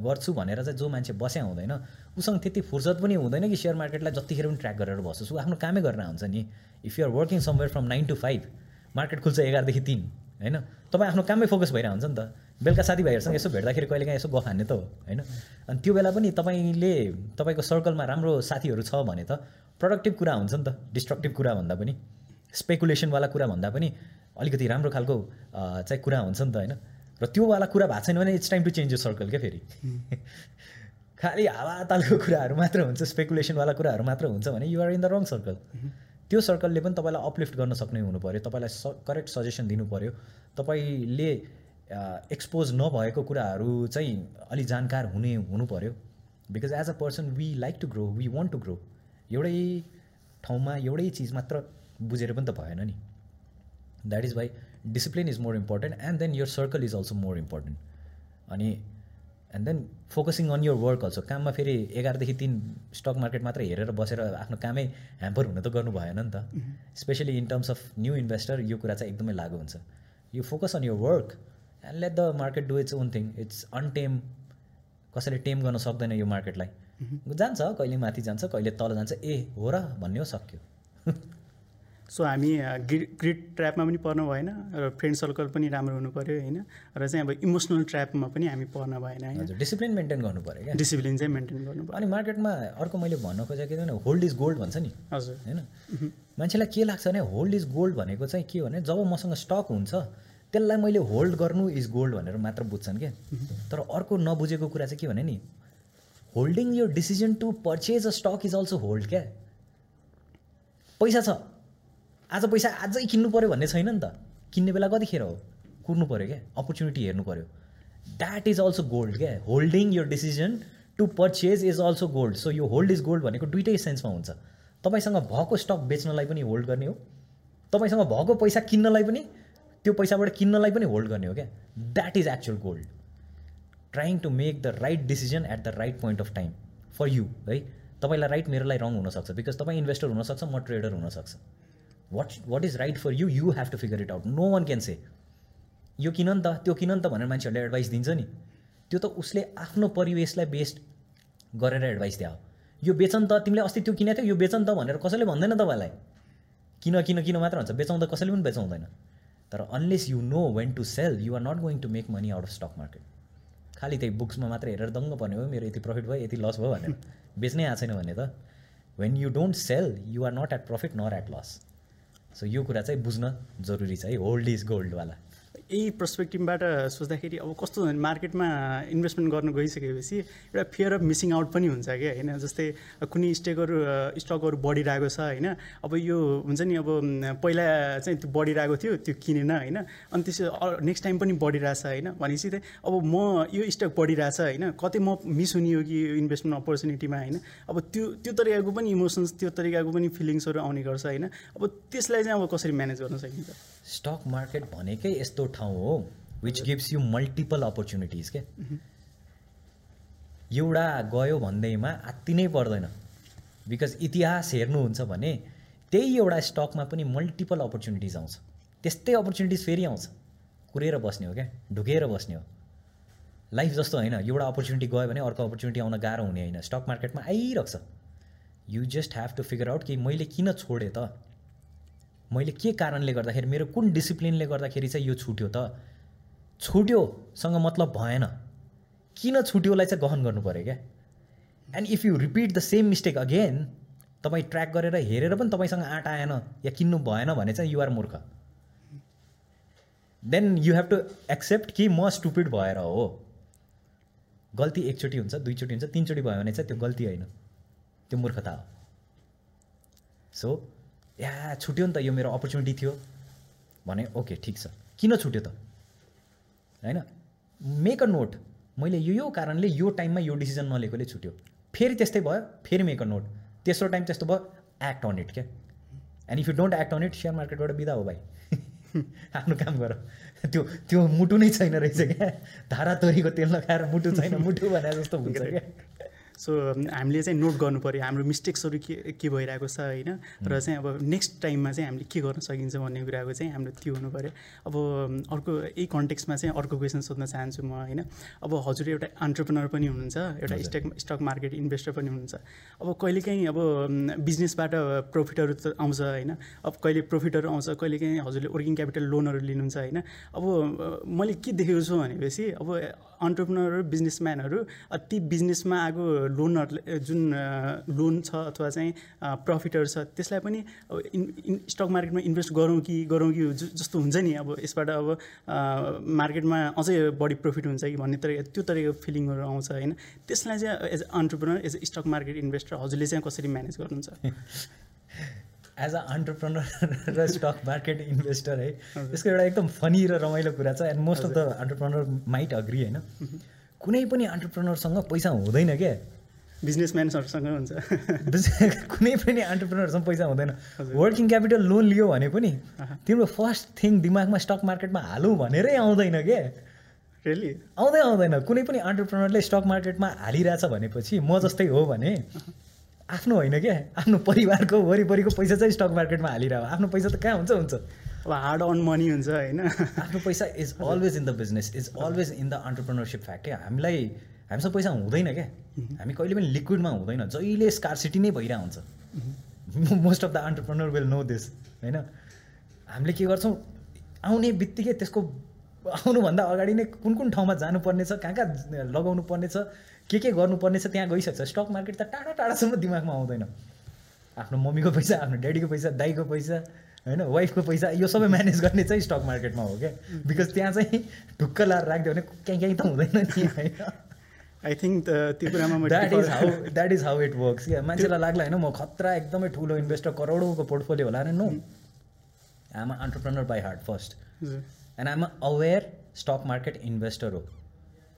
गर्छु भनेर चाहिँ जो मान्छे बस्या हुँदैन उसँग त्यति फुर्सद पनि हुँदैन कि सेयर मार्केटलाई जतिखेर पनि ट्र्याक गरेर बस्छु। आफ्नो कामै गरेर हुन्छ नि। If you're working somewhere from nine to five market खुल्छ एघारदेखि तिन होइन? तपाईँ आफ्नो काममै फोकस भइरहेको हुन्छ नि त। बेलुका साथीभाइहरूसँग यसो भेट्दाखेरि कहिलेकाहीँ यसो गफ हान्ने त हो होइन? अनि त्यो बेला पनि तपाईँले तपाईँको सर्कलमा राम्रो साथीहरू छ भने त प्रोडक्टिभ कुरा हुन्छ नि त डिस्ट्रक्टिभ कुरा भन्दा पनि। स्पेकुलेसनवाला कुरा भन्दा पनि। अलिकति राम्रो खालको चाहिँ कुरा हुन्छ नि त होइन। र त्योवाला कुरा भएको छैन भने इट्स टाइम टु चेन्ज यो सर्कल क्या फेरि। *laughs* खालि हावातालको कुराहरू मात्र हुन्छ स्पेकुलेसनवाला कुराहरू मात्र हुन्छ भने you're in the wrong circle त्यो सर्कलले पनि तपाईँलाई अपलिफ्ट गर्न सक्ने हुनु पऱ्यो तपाईँलाई स करेक्ट सजेसन दिनु पऱ्यो तपाईँले एक्सपोज नभएको कुराहरू चाहिँ अलि जानकार हुने हुनु पऱ्यो because as a person we like to grow we want to grow एउटै ठाउँमा एउटै चिज मात्र बुझेर पनि त भएन नि। That is why discipline is more important and then your circle is also more important अनि and then focusing on your work also काममा फेरि एघारदेखि तिन स्टक मार्केट मात्र हेरेर बसेर आफ्नो कामै ह्याम्पर हुन त गर्नु भएन नि त। Especially in terms of new investor यो कुरा चाहिँ एकदमै लागु हुन्छ। You focus on your work and let the market do its own thing it's untame कसैले टेम गर्न सक्दैन यो मार्केटलाई जान्छ कहिले माथि जान्छ कहिले तल जान्छ ए हो र भन्ने हो सक्यो। *laughs* सो हामी ग्रिड ट्र्यापमा पनि पर्नु भएन र फ्रेन्ड सर्कल पनि राम्रो हुनु पऱ्यो होइन? र चाहिँ अब इमोसनल ट्र्यापमा पनि हामी पर्न भएन होइन? हजुर डिसिप्लिन मेन्टेन गर्नु पऱ्यो क्या? डिसिप्लिन चाहिँ मेन्टेन गर्नु पऱ्यो अनि मार्केटमा अर्को मैले भन्न खोजेको थिएँ होल्ड इज गोल्ड भन्छ नि। हजुर। होइन? मान्छेलाई के लाग्छ भने होल्ड इज गोल्ड भनेको चाहिँ के भने जब मसँग स्टक हुन्छ त्यसलाई मैले होल्ड गर्नु इज गोल्ड भनेर मात्र बुझ्छन् क्या। तर अर्को नबुझेको कुरा चाहिँ के भने नि होल्डिङ यो decision to purchase a stock is also hold क्या। पैसा छ। आज पैसा आजै किन्नु पऱ्यो भन्ने छैन नि त। किन्ने बेला कतिखेर हो? कुर्नु पऱ्यो क्या? अपर्च्युनिटी हेर्नु पऱ्यो द्याट इज अल्सो गोल्ड क्या? होल्डिङ यो decision to purchase is also gold so यो होल्ड इज गोल्ड भनेको दुइटै सेन्समा हुन्छ। तपाईँसँग भएको स्टक बेच्नलाई पनि होल्ड गर्ने हो। तपाईँसँग भएको पैसा किन्नलाई पनि त्यो पैसाबाट किन्नलाई पनि होल्ड गर्ने हो क्या? That is actual gold trying to make the right decision at the right point of time for you है तपाईँलाई राइट मेरोलाई रङ हुनसक्छ। बिकज तपाईँ इन्भेस्टर हुनसक्छ म ट्रेडर हुनसक्छ। What what is right for you you have to figure it out no one can say यो किन नि त त्यो किन नि त भनेर मान्छेहरूले एडभाइस दिन्छ नि। त्यो त उसले आफ्नो परिवेशलाई बेस्ड गरेर एडभाइस दियो। यो बेच नि त तिमीले अस्ति त्यो किनेको थियो यो बेच नि त भनेर कसैले भन्दैन तपाईँलाई। किन किन किन मात्र भन्छ बेचाउँदा कसैले पनि बेचाउँदैन तर unless you know when to sell you are not going to make money out of stock market खालि त्यही बुक्समा मात्र हेरेर दङ्ग पर्ने हो मेरो यति प्रफिट भयो यति लस भयो भनेर। बेच्नै आएको छैन भने त। When you don't sell you are not at profit nor at loss so यो कुरा चाहिँ बुझ्न जरुरी छ है होल्ड इज गोल्डवाला यही पर्सपेक्टिभबाट सोच्दाखेरि अब कस्तो भने मार्केटमा इन्भेस्टमेन्ट गर्नु गइसकेपछि एउटा फियर अफ मिसिङ आउट पनि हुन्छ क्या होइन? जस्तै कुनै स्टेकहरू स्टकहरू बढिरहेको छ होइन? अब यो हुन्छ नि अब पहिला चाहिँ त्यो बढिरहेको थियो त्यो किनेन होइन? अनि त्यसो नेक्स्ट टाइम पनि बढिरहेछ होइन? भनेपछि चाहिँ अब म यो स्टक बढिरहेछ होइन? कतै म मिस हुने हो कि यो इन्भेस्टमेन्ट अपर्च्युनिटीमा होइन? अब त्यो त्यो तरिकाको पनि इमोसन्स त्यो तरिकाको पनि फिलिङ्सहरू आउने गर्छ होइन? अब त्यसलाई चाहिँ अब कसरी म्यानेज गर्न सकिन्छ? स्टक मार्केट भनेकै यस्तो ठाउँ हो which gives you multiple opportunities के? एउटा गयो भन्दैमा आत्ति नै पर्दैन। बिकज इतिहास हेर्नुहुन्छ भने त्यही एउटा स्टकमा पनि मल्टिपल अपर्च्युनिटिज आउँछ। त्यस्तै अपर्च्युनिटिज फेरि आउँछ। कुरेर बस्ने हो क्या ढुकेर बस्ने हो। लाइफ जस्तो होइन। एउटा अपर्च्युनिटी गयो भने अर्को अपर्च्युनिटी आउन गाह्रो हुने होइन। स्टक मार्केटमा आइरहेको छ you just have to figure out कि मैले किन छोडेँ त? मैले के कारणले गर्दाखेरि मेरो कुन डिसिप्लिनले गर्दाखेरि चाहिँ यो छुट्यो त? छुट्योसँग मतलब भएन। किन छुट्योलाई चाहिँ गहन गर्नु पऱ्यो क्या? And if you repeat the same mistake again तपाईँ ट्र्याक गरेर हेरेर पनि तपाईँसँग आँट आएन या किन्नु भएन भने चाहिँ युआर मूर्ख। Then you have to accept कि म स्टुपिड भएर हो। गल्ती एकचोटि हुन्छ दुईचोटि हुन्छ तिनचोटि भयो भने चाहिँ त्यो गल्ती होइन। त्यो मूर्खता हो। सो या छुट्यो नि त यो मेरो अपर्च्युनिटी थियो। भने ओके ठिक छ। किन छुट्यो त? होइन? मेक अ नोट मैले यो यो कारणले यो टाइममा यो डिसिजन नलिएकोले छुट्यो। फेरि त्यस्तै भयो फेरि मेक अ नोट तेस्रो टाइम त्यस्तो भयो एक्ट अन इट क्या? And if you don't act on it share मार्केटबाट बिदा हो भाइ। *laughs* आफ्नो काम गर। त्यो त्यो मुटु नै छैन रहेछ क्या? धारा तोरीको तेल लगाएर मुटु छैन मुटु भने जस्तो हुन्छ क्या? सो हामीले चाहिँ नोट गर्नु पऱ्यो हाम्रो मिस्टेक्सहरू के के भइरहेको छ होइन? र चाहिँ अब नेक्स्ट टाइममा चाहिँ हामीले के गर्न सकिन्छ भन्ने कुराको चाहिँ हाम्रो त्यो हुनु पऱ्यो अब अर्को यही कन्टेक्समा चाहिँ अर्को क्वेसन सोध्न चाहन्छु म होइन? अब हजुर एउटा अन्टरप्रिनर पनि हुनुहुन्छ एउटा स्टक स्टक मार्केट इन्भेस्टर पनि हुनुहुन्छ। अब कहिलेकाहीँ अब बिजनेसबाट प्रफिटहरू त आउँछ होइन? अब कहिले प्रफिटहरू आउँछ कहिलेकाहीँ हजुरले वर्किङ क्यापिटल लोनहरू लिनुहुन्छ होइन? अब मैले के देखेको छु भनेपछि अब अन्टरप्रिनर बिजनेसम्यानहरू ती बिजनेसमा आएको लोनहरूले जुन लोन छ अथवा चाहिँ प्रफिटहरू छ त्यसलाई पनि अब इन इन स्टक मार्केटमा इन्भेस्ट गरौँ कि गरौँ कि जस्तो हुन्छ नि अब यसबाट अब मार्केटमा अझै बढी प्रफिट हुन्छ कि भन्ने तरिका त्यो तरिकाको फिलिङहरू आउँछ होइन? त्यसलाई चाहिँ as a entrepreneur as a stock market investor हजुरले चाहिँ कसरी म्यानेज गर्नुहुन्छ? *laughs* एज अ अन्टरप्रेनर र स्टक मार्केट इन्भेस्टर है त्यसको एउटा एकदम फनी र रमाइलो कुरा छ and most of the entrepreneur might agree होइन? कुनै पनि अन्टरप्रेनरसँग पैसा हुँदैन क्या बिजनेसम्यानहरूसँग हुन्छ. *laughs* कुनै पनि अन्टरप्रेनरसँग पैसा हुँदैन। वर्किङ क्यापिटल लोन लियो भने पनि तिम्रो फर्स्ट थिङ दिमागमा स्टक मार्केटमा हालौँ भनेरै आउँदैन क्या रियली आउँदै आउँदैन। कुनै पनि अन्टरप्रेनरले स्टक मार्केटमा हालिरहेछ भनेपछि म जस्तै हो भने आफ्नो होइन क्या आफ्नो परिवारको वरिपरिको पैसा चाहिँ स्टक मार्केटमा हालिरह। आफ्नो पैसा त कहाँ हुन्छ हुन्छ? अब हार्ड अन मनी हुन्छ होइन? आफ्नो पैसा is always in the business is always in the entrepreneurship fact क्या हामीलाई हामीसँग पैसा हुँदैन क्या हामी कहिले पनि लिक्विडमा हुँदैन। जहिले स्कारसिटी नै भइरहेको हुन्छ। Most of the entrepreneur will know this होइन? हामीले के गर्छौँ? आउने बित्तिकै त्यसको आउनुभन्दा अगाडि नै कुन कुन ठाउँमा जानुपर्ने छ कहाँ कहाँ लगाउनु पर्ने छ के के गर्नुपर्ने छ त्यहाँ गइसक्छ। स्टक मार्केट त टाढा टाढासम्म दिमागमा आउँदैन। आफ्नो मम्मीको पैसा आफ्नो ड्याडीको पैसा दाईको पैसा होइन वाइफको पैसा यो सबै म्यानेज गर्ने चाहिँ स्टक मार्केटमा हो क्या। बिकज त्यहाँ चाहिँ ढुक्क लाएर राखिदियो भने कहीँ कहीँ त हुँदैन नि होइन। आई थिङ्क त्यो कुरामा that is how that is how it works क्या। मान्छेलाई लाग्ला होइन म खतरा एकदमै ठुलो इन्भेस्टर करोडौँको पोर्टफोलियो होला no I'm entrepreneur by heart first and I'm aware stock market investor हो।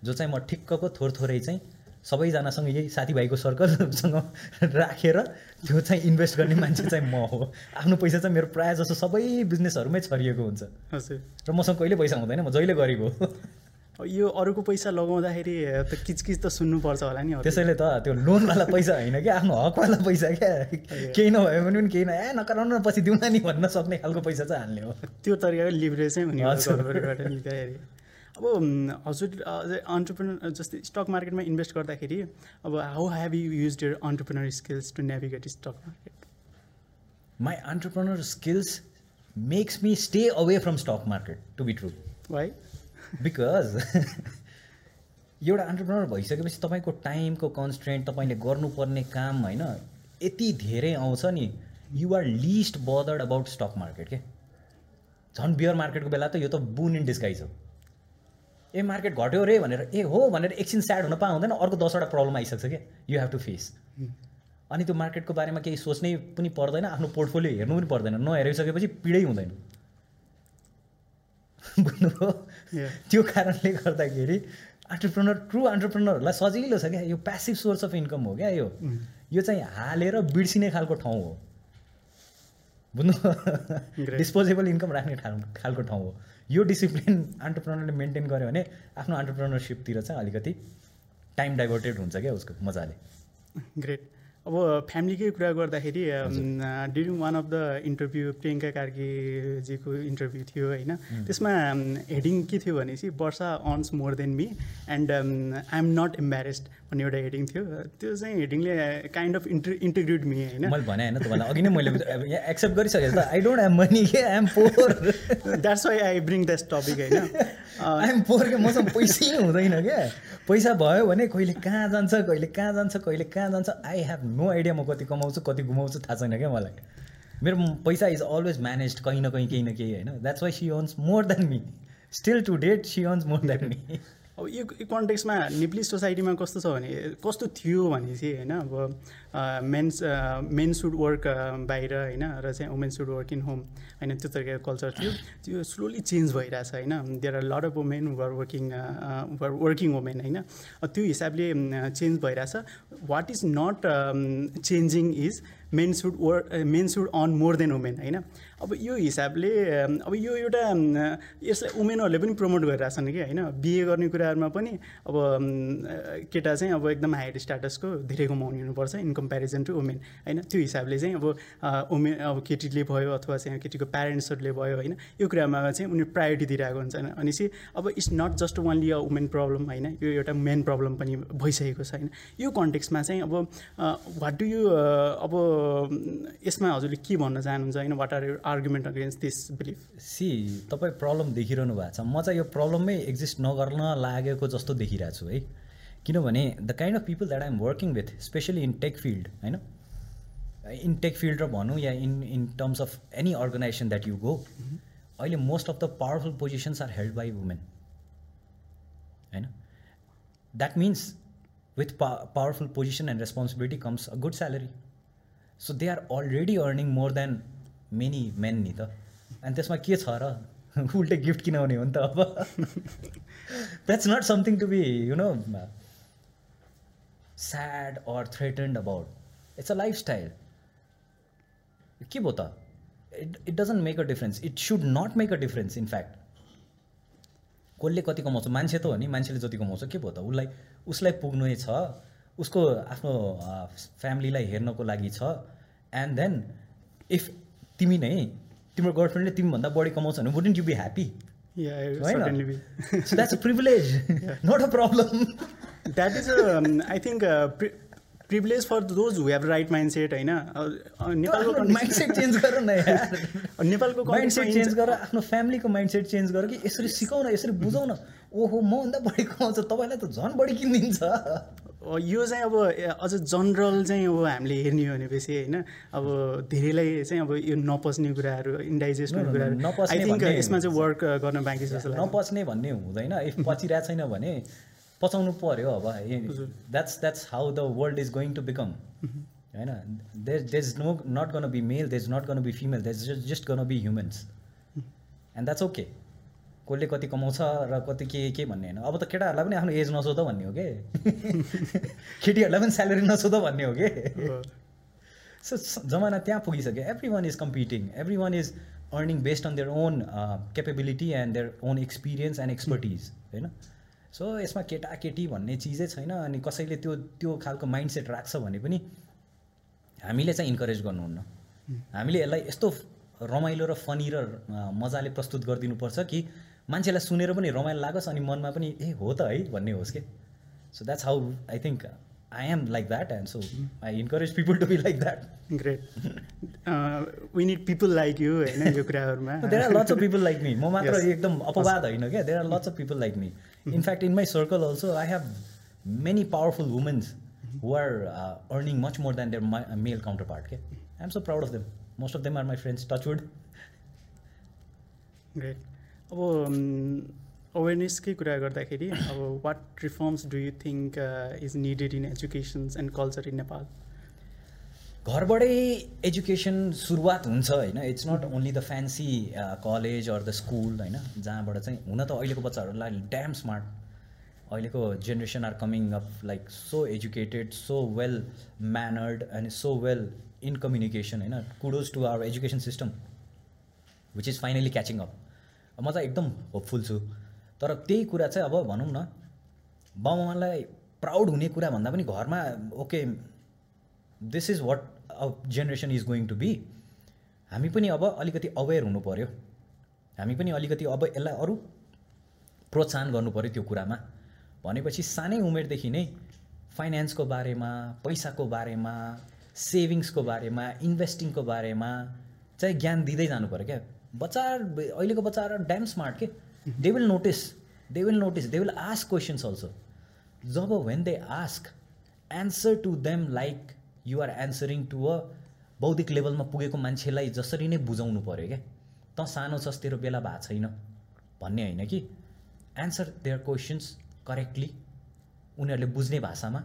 जो चाहिँ म ठिक्कको थोर थोरै चाहिँ सबैजनासँग यही साथीभाइको सर्कलसँग *laughs* राखेर त्यो चाहिँ इन्भेस्ट गर्ने मान्छे चाहिँ म हो। आफ्नो पैसा चाहिँ मेरो प्रायः जसो सबै बिजनेसहरूमै छरिएको हुन्छ। र मसँग कहिले पैसा हुँदैन म जहिले गरिब हो। यो अरूको पैसा लगाउँदाखेरि त किचकिच त सुन्नुपर्छ होला नि त्यसैले त त्यो लोनवाला पैसा होइन क्या आफ्नो हकवाला पैसा क्या। केही नभए पनि केही न ए नकराउनु पछि दिउँ नि भन्न सक्ने खालको पैसा चाहिँ हाल्ने हो। त्यो तरिकाको लिभरेज चाहिँ हुने अब हजुर अन्टरप्रिनर जस्तै स्टक मार्केटमा इन्भेस्ट गर्दाखेरि अब how have you use your entrepreneur skills to navigate stock market my entrepreneur skills makes me stay away from stock market to be true why because एउटा अन्टरप्रिनर भइसकेपछि तपाईँको टाइमको कन्सट्रेन्ट तपाईँले गर्नुपर्ने काम होइन यति धेरै आउँछ नि you're least bothered about stock market के? झन् बियर मार्केटको बेला त यो त बुन इन डिस्काइज हो। ए मार्केट घट्यो रे भनेर। ए हो भनेर एकछिन स्याड हुन पाउँदैन अर्को दसवटा प्रब्लम आइसक्छ क्या यु हेभ टु फेस अनि त्यो मार्केटको बारेमा केही सोच्नै पनि पर्दैन आफ्नो पोर्टफोलियो हेर्नु पनि पर्दैन। नहेरिसकेपछि पिडै हुँदैन। *laughs* बुझ्नुभयो? त्यो कारणले गर्दाखेरि अन्टरप्रेनर ट्रु अन्टरप्रेनरहरूलाई सजिलो छ क्या। यो प्यासिभ सोर्स अफ इन्कम हो क्या यो। यो चाहिँ हालेर बिर्सिने खालको ठाउँ हो। बुझ्नु डिस्पोजेबल इन्कम राख्ने खालको ठाउँ हो। यो डिसिप्लिन अन्टरप्रेनरले मेन्टेन गर्यो भने आफ्नो अन्टरप्रेनरसिपतिर चाहिँ अलिकति टाइम डाइभर्टेड हुन्छ क्या उसको मजाले। ग्रेट अब फ्यामिलीकै कुरा गर्दाखेरि during one of the interview Priyanka कार्कीजीको interview थियो होइन? त्यसमा हेडिङ के थियो भनेपछि Barsha earns more than me and I am not embarrassed भन्ने एउटा हेडिङ थियो। त्यो चाहिँ हेडिङले kind of inter integrate me होइन? मैले भने होइन तपाईँलाई अघि नै मैले एक्सेप्ट गरिसकेँ त आई डोन्ट ह्याभ मनी के I am poor that's why I bring that topic होइन? आई एम पोर के मसँग पैसै हुँदैन क्या? पैसा भयो भने कहिले कहाँ जान्छ कहिले कहाँ जान्छ कहिले कहाँ जान्छ आई हेभ नो आइडिया म कति कमाउँछु कति घुमाउँछु थाहा छैन क्या मलाई। मेरो पैसा इज अलवेज म्यानेज कहीँ न कहीँ केही न केही होइन। That's why she earns more than me still to date she earns more than me अब यो कन्टेक्समा निप्ली सोसाइटीमा कस्तो छ भने कस्तो थियो भने चाहिँ होइन अब मेन्स मेन सुड वर्क बाहिर होइन? र चाहिँ women should work in home होइन? त्यो तरिकाको कल्चर थियो। त्यो स्लोली चेन्ज भइरहेछ होइन? There are lot of women were working were working women होइन? त्यो हिसाबले चेन्ज भइरहेछ। What is not changing is men should work men should on more than women होइन? अब यो हिसाबले अब यो एउटा यसलाई वुमेनहरूले पनि प्रमोट गरिरहेछन् कि होइन? बिए गर्ने कुराहरूमा पनि अब केटा चाहिँ अब एकदम हायर स्ट्याटसको धेरै कमाउने हुनुपर्छ। इन कम्पेरिजन टु वुमेन होइन? त्यो हिसाबले चाहिँ अब वुमेन अब केटीले भयो अथवा चाहिँ केटीको प्यारेन्ट्सहरूले भयो होइन? यो कुरामा चाहिँ उनीहरू प्रायोरिटी दिइरहेको हुन्छ अनि चाहिँ अब it's not just only a women problem होइन? यो एउटा मेन प्रब्लम पनि भइसकेको छ होइन? यो कन्टेक्समा चाहिँ अब वाट डु यु अब यसमा हजुरले के भन्न चाहनुहुन्छ होइन? What are argument against this belief she तपाईँ प्रब्लम देखिरहनु भएको छ। म चाहिँ यो प्रब्लमै एक्जिस्ट नगर्न लागेको जस्तो देखिरहेको छु है? किनभने the kind of people that I'm working with especially in tech field होइन इन टेक फिल्ड र भनौँ या in in terms of any organisation that you go अहिले most of the powerful positions are held by women होइन that means with pa powerful position and responsibility comes a good salary so they are already earning more than many men नि त अनि त्यसमा के छ र? *laughs* उल्टै गिफ्ट किन हुने हो नि त अब? That's not something to be you know sad or threatened about it's a lifestyle के भयो त it it doesn't make a difference it should not make a difference in fact कसले कति कमाउँछ? मान्छे त हो नि मान्छेले जति कमाउँछ के भयो त? उसलाई उसलाई पुग्नु छ उसको आफ्नो फ्यामिलीलाई हेर्नको लागि छ। एन्ड देन इफ तिमी नै तिम्रो गर्लफ्रेन्डले तिमीभन्दा बढी कमाउँछ भने wouldn't you be happy that's a privilege not a problem that is I think privilege for those who have right mindset होइन नेपालको माइन्ड सेट चेन्ज गर न यार। नेपालको माइन्ड सेट चेन्ज गर आफ्नो फ्यामिलीको माइन्ड सेट चेन्ज गर कि यसरी सिकाउन यसरी बुझाउन। ओहो मभन्दा बढी कमाउँछ तपाईँलाई त झन् बढी किनिदिन्छ यो चाहिँ अब अझ जनरल चाहिँ अब हामीले हेर्ने हो भनेपछि होइन? अब धेरैलाई चाहिँ अब यो नपच्ने कुराहरू इन्डाइजेस्ट हुने कुराहरू। नपच्ने आई थिङ्क भन्ने- यसमा चाहिँ वर्क गर्न बाँकी छ नपच्ने भन्ने हुँदैन। इफ पचिरहेको छैन भने पचाउनु पर्यो अब that's that's how the world is going to become होइन there there is no not gonna be male there is not gonna be female there is just gonna be humans and that's okay कसले कति कमाउँछ र कति के के भन्ने होइन अब त केटाहरूलाई पनि आफ्नो एज नसोध भन्ने हो कि केटीहरूलाई पनि स्यालेरी नसोध भन्ने हो कि हो। सो जमाना त्यहाँ पुगिसक्यो everyone is competing everyone is earning based on their own capability and their own experience and expertise होइन सो यसमा केटाकेटी भन्ने चिजै छैन अनि कसैले त्यो त्यो खालको माइन्ड सेट राख्छ भने पनि हामीले चाहिँ इन्करेज गर्नुहुन्न। हामीले यसलाई यस्तो रमाइलो र फनी र मजाले प्रस्तुत गरिदिनुपर्छ कि मान्छेलाई सुनेर पनि रमाइलो लागोस् अनि मनमा पनि ए हो त है भन्ने होस् कि। So that's how I think I am like that and so I encourage people to be like that great we need people like you होइन यो कुराहरूमा। There are lots of people like me म मात्र. एकदम अपवाद होइन क्या। There are lots of people like me in fact in my circle also I have many powerful womens who are earning much more than their male counterpart के I am so proud of them most of them are my friends touchwood great अब अवेरनेसकै कुरा गर्दाखेरि अब what reforms do you think is needed in educations and culture in Nepal घरबाटै एजुकेसन सुरुवात हुन्छ होइन। It's not only the fancy college or the school होइन। जहाँबाट चाहिँ हुन त अहिलेको बच्चाहरूलाई ड्याम स्मार्ट अहिलेको generation are coming up like so educated so well mannered and so well in communication होइन। Kudos to our education system which is finally catching up म चाहिँ एकदम होपफुल छु। तर त्यही कुरा चाहिँ अब भनौँ न बाउआमालाई प्राउड हुने कुरा भन्दा पनि घरमा okay this is what generation is going to be हामी पनि अब अलिकति अवेर हुनु पऱ्यो हामी पनि अलिकति अब यसलाई अरू प्रोत्साहन गर्नु पऱ्यो त्यो कुरामा। भनेपछि सानै उमेरदेखि नै फाइनेन्सको बारेमा पैसाको बारेमा सेभिङ्सको बारेमा इन्भेस्टिङको बारेमा चाहिँ ज्ञान दिँदै जानु पऱ्यो क्या। बच्चा अहिलेको बच्चाहरू ड्याम स्मार्ट के। They will notice they will notice they will ask questions also job when they ask answer to them like you are answering to a बौद्धिक लेभलमा पुगेको मान्छेलाई जसरी नै बुझाउनु पऱ्यो क्या? त सानो छस् तेरो बेला भएको छैन। भन्ने होइन कि? एन्सर देयर क्वेसन्स करेक्टली उनीहरूले बुझ्ने भाषामा।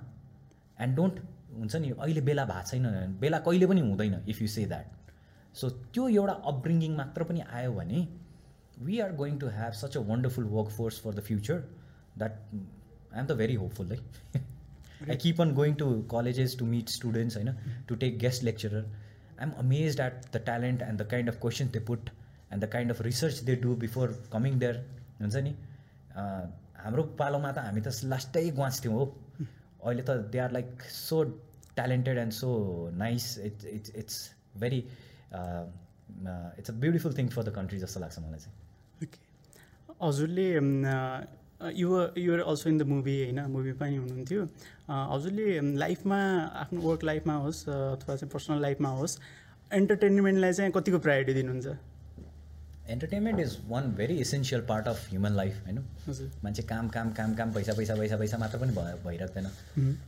एन्ड डोन्ट हुन्छ नि अहिले बेला भएको छैन। बेला कहिले पनि हुँदैन if you say that so त्यो एउटा अपब्रिङ्गिङ मात्र पनि आयो भने we are going to have such a wonderful workforce for the future that I am the very hopeful है। I keep on going to colleges to meet students, होइन, to take guest lecturer. I'm amazed at the talent and the kind of questions they put and the kind of research they do before coming there. हुन्छ नि अँ, हाम्रो पालोमा त हामी त लास्टै ग्वाँच्थ्यौँ हो अहिले त they are like so talented and so nice it's it's it's very it's a beautiful thing for the country जस्तो लाग्छ मलाई चाहिँ ओके हजुरले you you're also in the movie होइन? मुभी पनि हुनुहुन्थ्यो। हजुरले लाइफमा आफ्नो वर्क लाइफमा होस् अथवा चाहिँ पर्सनल लाइफमा होस् एन्टरटेनमेन्टलाई चाहिँ कतिको प्रायोरिटी दिनुहुन्छ? Entertainment is one very essential part of human life होइन? मान्छे काम काम काम काम पैसा पैसा पैसा पैसा मात्र पनि भयो भइराख्दैन।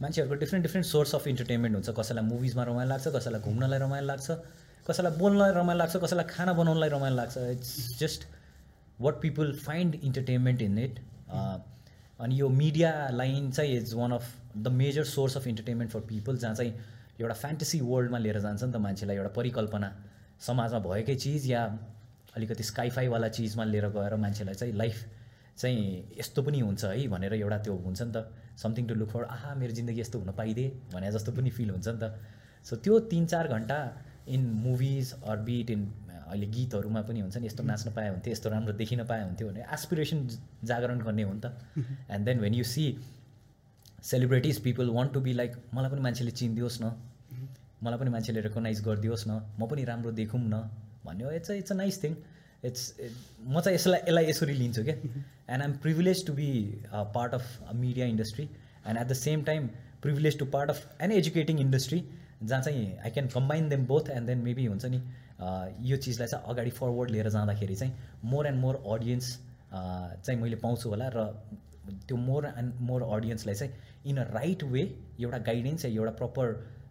मान्छेहरूको different different source of entertainment हुन्छ। कसैलाई मुभिजमा रमाइलो लाग्छ कसैलाई घुम्नलाई रमाइलो लाग्छ कसैलाई बोल्नलाई रमाइलो लाग्छ कसैलाई खाना बनाउनलाई रमाइलो लाग्छ। It's just what people find entertainment in it अनि यो मिडिया लाइन चाहिँ is one of the major source of entertainment for people जहाँ चाहिँ एउटा फ्यान्टेसी वर्ल्डमा लिएर जान्छ नि त मान्छेलाई एउटा परिकल्पना समाजमा भएकै चिज या अलिकति स्काइफाईवाला चिजमा लिएर गएर मान्छेलाई चाहिँ लाइफ चाहिँ यस्तो पनि हुन्छ है भनेर एउटा त्यो हुन्छ नि त समथिङ टु लुक फर आहा मेरो जिन्दगी यस्तो हुन पाइदिए भने जस्तो पनि फिल हुन्छ नि त। सो त्यो तिन चार घन्टा in movies or bit in अहिले गीतहरूमा पनि हुन्छ नि यस्तो नाच्न पाए हुन्थ्यो यस्तो राम्रो देखिन पाए हुन्थ्यो भने एसपिरेसन जागरण गर्ने हो नि त। And then when you see celebrities people want to be like मलाई पनि मान्छेले चिनिदियोस् न। मलाई पनि मान्छेले रेकगनाइज गरिदियोस् न। म पनि राम्रो देखौँ न। भन्ने हो it's it's a nice thing it's म चाहिँ यसलाई यसलाई यसरी लिन्छु क्या। And I'm privilege to be part of media industry and at the same time privilege to part of an educating industry जहाँ चाहिँ I can combine them both and then maybe हुन्छ नि यो चिजलाई चाहिँ अगाडि फरवर्ड लिएर जाँदाखेरि चाहिँ मोर एन्ड मोर अडियन्स चाहिँ मैले पाउँछु होला र त्यो मोर एन्ड मोर अडियन्सलाई चाहिँ इन अ राइट वे एउटा गाइडेन्स या एउटा प्रपर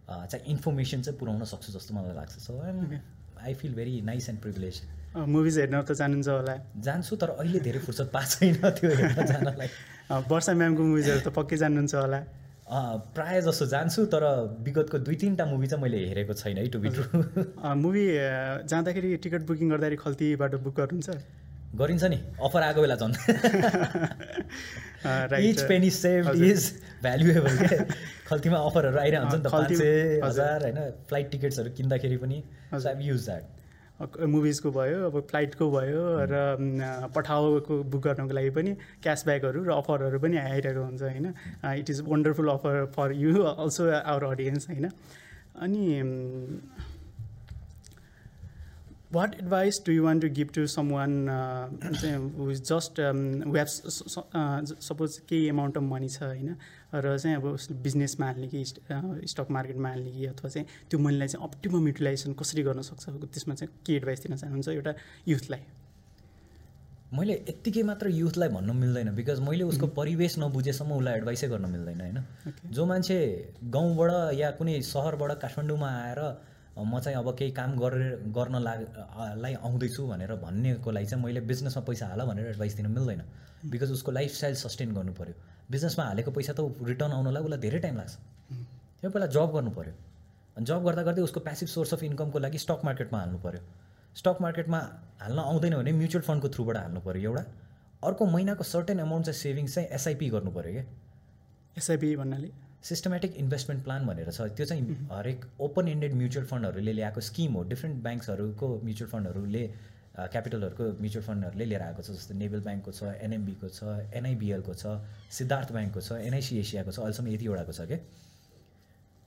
चाहिँ इन्फर्मेसन चाहिँ पुऱ्याउन सक्छु जस्तो मलाई लाग्छ। So I feel very nice and privilege movies हेर्न त जानुहुन्छ होला। जान्छु तर अहिले धेरै फुर्सद पाएको छैन त्यो हेर्न जानलाई। *laughs* वर्षा म्यामको मुभिजहरू त पक्कै जान्नुहुन्छ होला। प्रायः जस्तो जान्छु तर विगतको दुई तिनवटा मुभी चाहिँ मैले हेरेको छैन है टु बी ट्रु मुभी *laughs* जाँदाखेरि टिकट बुकिङ गर्दाखेरि खल्तीबाट बुक गर्नुहुन्छ? गरिन्छ नि। अफर आएको बेला झन्। Each penny save is valuable खल्तीमा अफरहरू आइरहन्छ नि त पाँच सय हजार। होइन? फ्लाइट टिकट्सहरू किन्दाखेरि पनि युज द्याट मुभिजको भयो अब फ्लाइटको भयो र पठाउको बुक गर्नको लागि पनि क्यासब्याकहरू र अफरहरू पनि आइरहेको हुन्छ होइन? It is wonderful offer for you also our audience होइन? अनि what advice do you want to give to someone is just have suppose केही एमाउन्ट अफ मनी छ होइन? र चाहिँ अब बिजनेसमा हाल्ने कि स्टक मार्केटमा हाल्ने कि अथवा चाहिँ त्यो मनीलाई चाहिँ अप्टिमम युटिलाइजेसन कसरी गर्न सक्छ त्यसमा चाहिँ के एडभाइस दिन चाहनुहुन्छ एउटा युथलाई मैले यत्तिकै मात्र युथलाई भन्नु मिल्दैन बिकज मैले उसको परिवेश नबुझेसम्म उसलाई एडभाइसै गर्न मिल्दैन होइन? जो मान्छे गाउँबाट या कुनै सहरबाट काठमाडौँमा आएर म चाहिँ अब केही काम गरेर गर्न लाई आउँदैछु भनेर भन्नेको लागि चाहिँ मैले बिजनेसमा पैसा हाल भनेर एडभाइस दिन मिल्दैन बिकज उसको लाइफस्टाइल सस्टेन गर्नु पऱ्यो बिजनेसमा हालेको पैसा त रिटर्न आउनलाई उसलाई धेरै टाइम लाग्छ। त्यो पहिला जब गर्नु पऱ्यो अनि जब गर्दा गर्दै उसको प्यासिभ सोर्स अफ इन्कमको लागि स्टक मार्केटमा हाल्नु पऱ्यो स्टक मार्केटमा हाल्न आउँदैन भने म्युचुअल फन्डको थ्रुबाट हाल्नु पऱ्यो एउटा। अर्को महिनाको सर्टेन एमाउन्ट चाहिँ सेभिङ्स चाहिँ एसआइपी गर्नु पऱ्यो क्या। एसआइपी भन्नाले? सिस्टमेटिक इन्भेस्टमेन्ट प्लान भनेर छ। त्यो चाहिँ हरेक ओपन इन्डेड म्युचुअल फन्डहरूले ल्याएको स्किम हो। डिफ्रेन्ट ब्याङ्क्सहरूको म्युचुअल फन्डहरूले क्यापिटलहरूको म्युचुअल फन्डहरूले लिएर आएको छ जस्तै नेभल ब्याङ्कको छ एनएमबीको छ एनआइबिएलको छ सिद्धार्थ ब्याङ्कको छ एनआइसी एसियाको छ अहिलेसम्म यतिवटाको छ क्या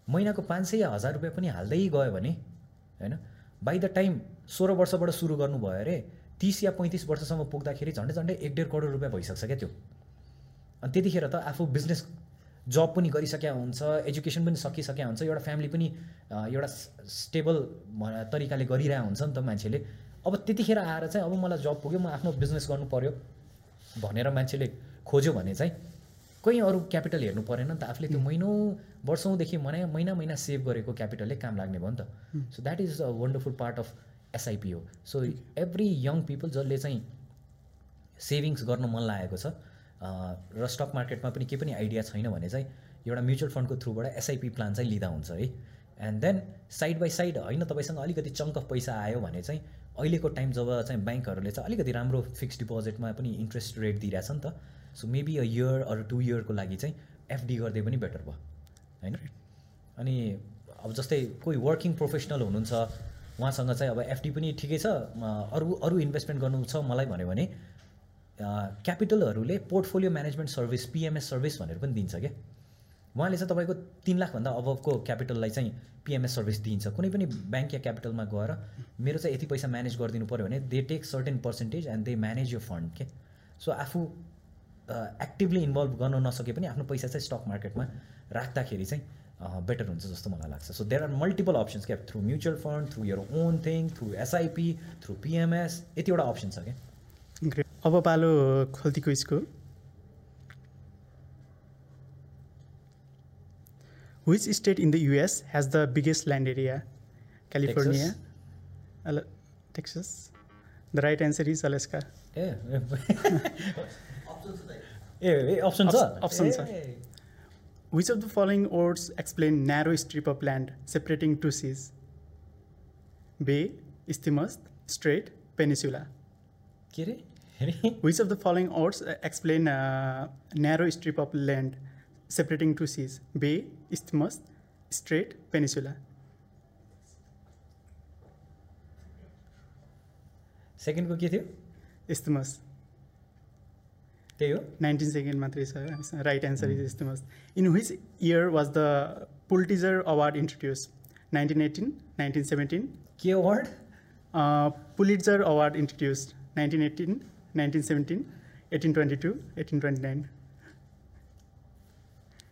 महिनाको पाँच सय या हजार रुपियाँ पनि हाल्दै गयो भने होइन? बाई द टाइम सोह्र वर्षबाट सुरु गर्नुभयो अरे तिस या पैँतिस वर्षसम्म पुग्दाखेरि झन्डै झन्डै एक डेढ करोड रुपियाँ भइसक्छ क्या त्यो। अनि त्यतिखेर त आफू बिजनेस जब पनि गरिसकेका हुन्छ एजुकेसन पनि सकिसकेका हुन्छ एउटा फ्यामिली पनि एउटा स्टेबल तरिकाले गरिरहेको हुन्छ नि त मान्छेले। अब त्यतिखेर आएर चाहिँ अब मलाई जब पुग्यो म आफ्नो बिजनेस गर्नु पऱ्यो भनेर मान्छेले खोज्यो भने चाहिँ कोही अरू क्यापिटल हेर्नु परेन नि त। आफूले त्यो महिनौ वर्षौँदेखि मना महिना महिना सेभ गरेको क्यापिटलले काम लाग्ने भयो नि त। So that is a wonderful part of SIP हो सो एभ्री यङ पिपल जसले चाहिँ सेभिङ्स गर्न मन लागेको छ र स्टक मार्केटमा पनि केही पनि आइडिया छैन भने चाहिँ एउटा म्युचुअल फन्डको थ्रुबाट एसआइपी प्लान चाहिँ लिँदा हुन्छ है। And then side by side होइन तपाईँसँग अलिकति चङ्क अफ पैसा आयो भने चाहिँ अहिलेको टाइम जब चाहिँ ब्याङ्कहरूले चाहिँ अलिकति राम्रो फिक्स डिपोजिटमा पनि इन्ट्रेस्ट रेट दिइरहेछ नि त। सो मेबी अ इयर अरू टु इयरको लागि चाहिँ एफडी गर्दै पनि बेटर भयो होइन? अनि अब जस्तै कोही वर्किङ प्रोफेसनल हुनुहुन्छ उहाँसँग चाहिँ अब एफडी पनि ठिकै छ। अरू अरू इन्भेस्टमेन्ट गर्नु छ मलाई भन्यो भने क्यापिटलहरूले portfolio management service PMS service भनेर पनि दिन्छ क्या। उहाँले चाहिँ तपाईँको तिन लाखभन्दा अबको क्यापिटललाई चाहिँ पिएमएस सर्भिस दिन्छ। कुनै पनि ब्याङ्क या क्यापिटलमा गएर मेरो चाहिँ यति पैसा म्यानेज गरिदिनु पऱ्यो भने they take certain percentage and they manage यो फन्ड के सो आफू एक्टिभली इन्भल्भ गर्न नसके पनि आफ्नो पैसा चाहिँ स्टक मार्केटमा राख्दाखेरि चाहिँ बेटर हुन्छ जस्तो मलाई लाग्छ। So there are multiple options क्या through mutual fund through your own thing through SIP through PMS यतिवटा option छ क्या अब पालो खोल्ती क्विजको Which state in the US has the biggest land area? California, Texas. Al Texas. The right answer is Alaska. Yeah. *laughs* options. Yeah, options Op are. Options Which of the following words explain narrow strip of land separating two seas? Bay, isthmus, strait, peninsula. Kiri? *laughs* Which of the following words uh, explain a narrow strip of land separating two seas? Bay, isthmus, strait, peninsula. सेकेन्डको के थियो इस्टमस त्यही हो नाइन्टिन सेकेन्ड मात्रै छ। Right answer is isthmus in which year was the Pulitzer award introduce nineteen eighteen nineteen seventeen के award Pulitzer award introduced nineteen eighteen 1917, 1822, 1829.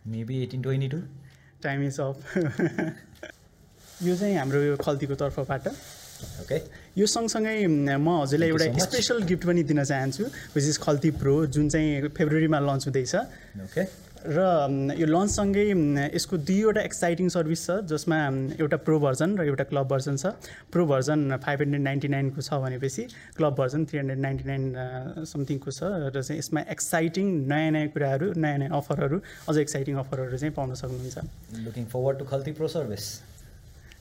Maybe 1822. Time is of यो चाहिँ हाम्रो यो खल्तीको तर्फबाट। ओके यो सँगसँगै म हजुरलाई एउटा. स्पेसल गिफ्ट पनि दिन चाहन्छु विच इज खल्ती प्रो जुन चाहिँ फेब्रुअरीमा लन्च हुँदैछ। ओके र यो लन्चसँगै यसको दुईवटा एक्साइटिङ सर्भिस छ जसमा एउटा प्रो भर्जन र एउटा क्लब भर्जन छ pro version five hundred ninety नाइनको छ भनेपछि club version three hundred ninety nine समथिङको छ र चाहिँ यसमा एक्साइटिङ नयाँ नयाँ कुराहरू नयाँ नयाँ अफरहरू अझ एक्साइटिङ अफरहरू चाहिँ पाउन सक्नुहुन्छ looking forward to Khalti pro service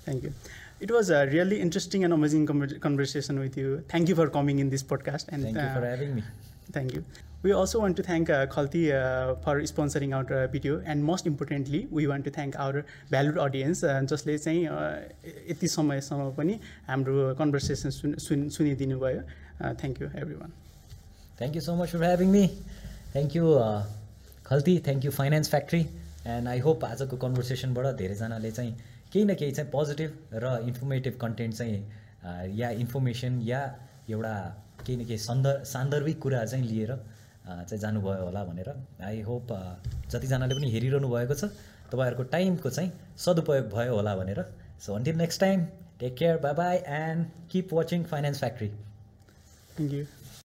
Thank you. It was a really interesting and amazing conver- conversation with you. Thank you for coming in this podcast. And thank you for uh, having me thank you. We also want to thank uh, Khalti uh, for sponsoring our uh, video, and most importantly, we want to thank our valued audience, uh, जसले चाहिँ यति समयसम्म पनि हाम्रो कन्भर्सेसन सुन सुन सुनिदिनु भयो thank you everyone thank you so much for having me thank you Khalti thank you finance factory and I hope आजको कन्भर्सेसनबाट धेरैजनाले चाहिँ केही न केही चाहिँ पोजिटिभ र इन्फर्मेटिभ कन्टेन्ट चाहिँ या इन्फर्मेसन या एउटा केही न केही सन्दर् सान्दर्भिक कुराहरू चाहिँ लिएर चाहिँ जानुभयो होला भनेर आई होप जतिजनाले पनि हेरिरहनु भएको छ तपाईँहरूको टाइमको चाहिँ सदुपयोग भयो होला भनेर। So until next time take care bye bye and keep watching finance factory thank you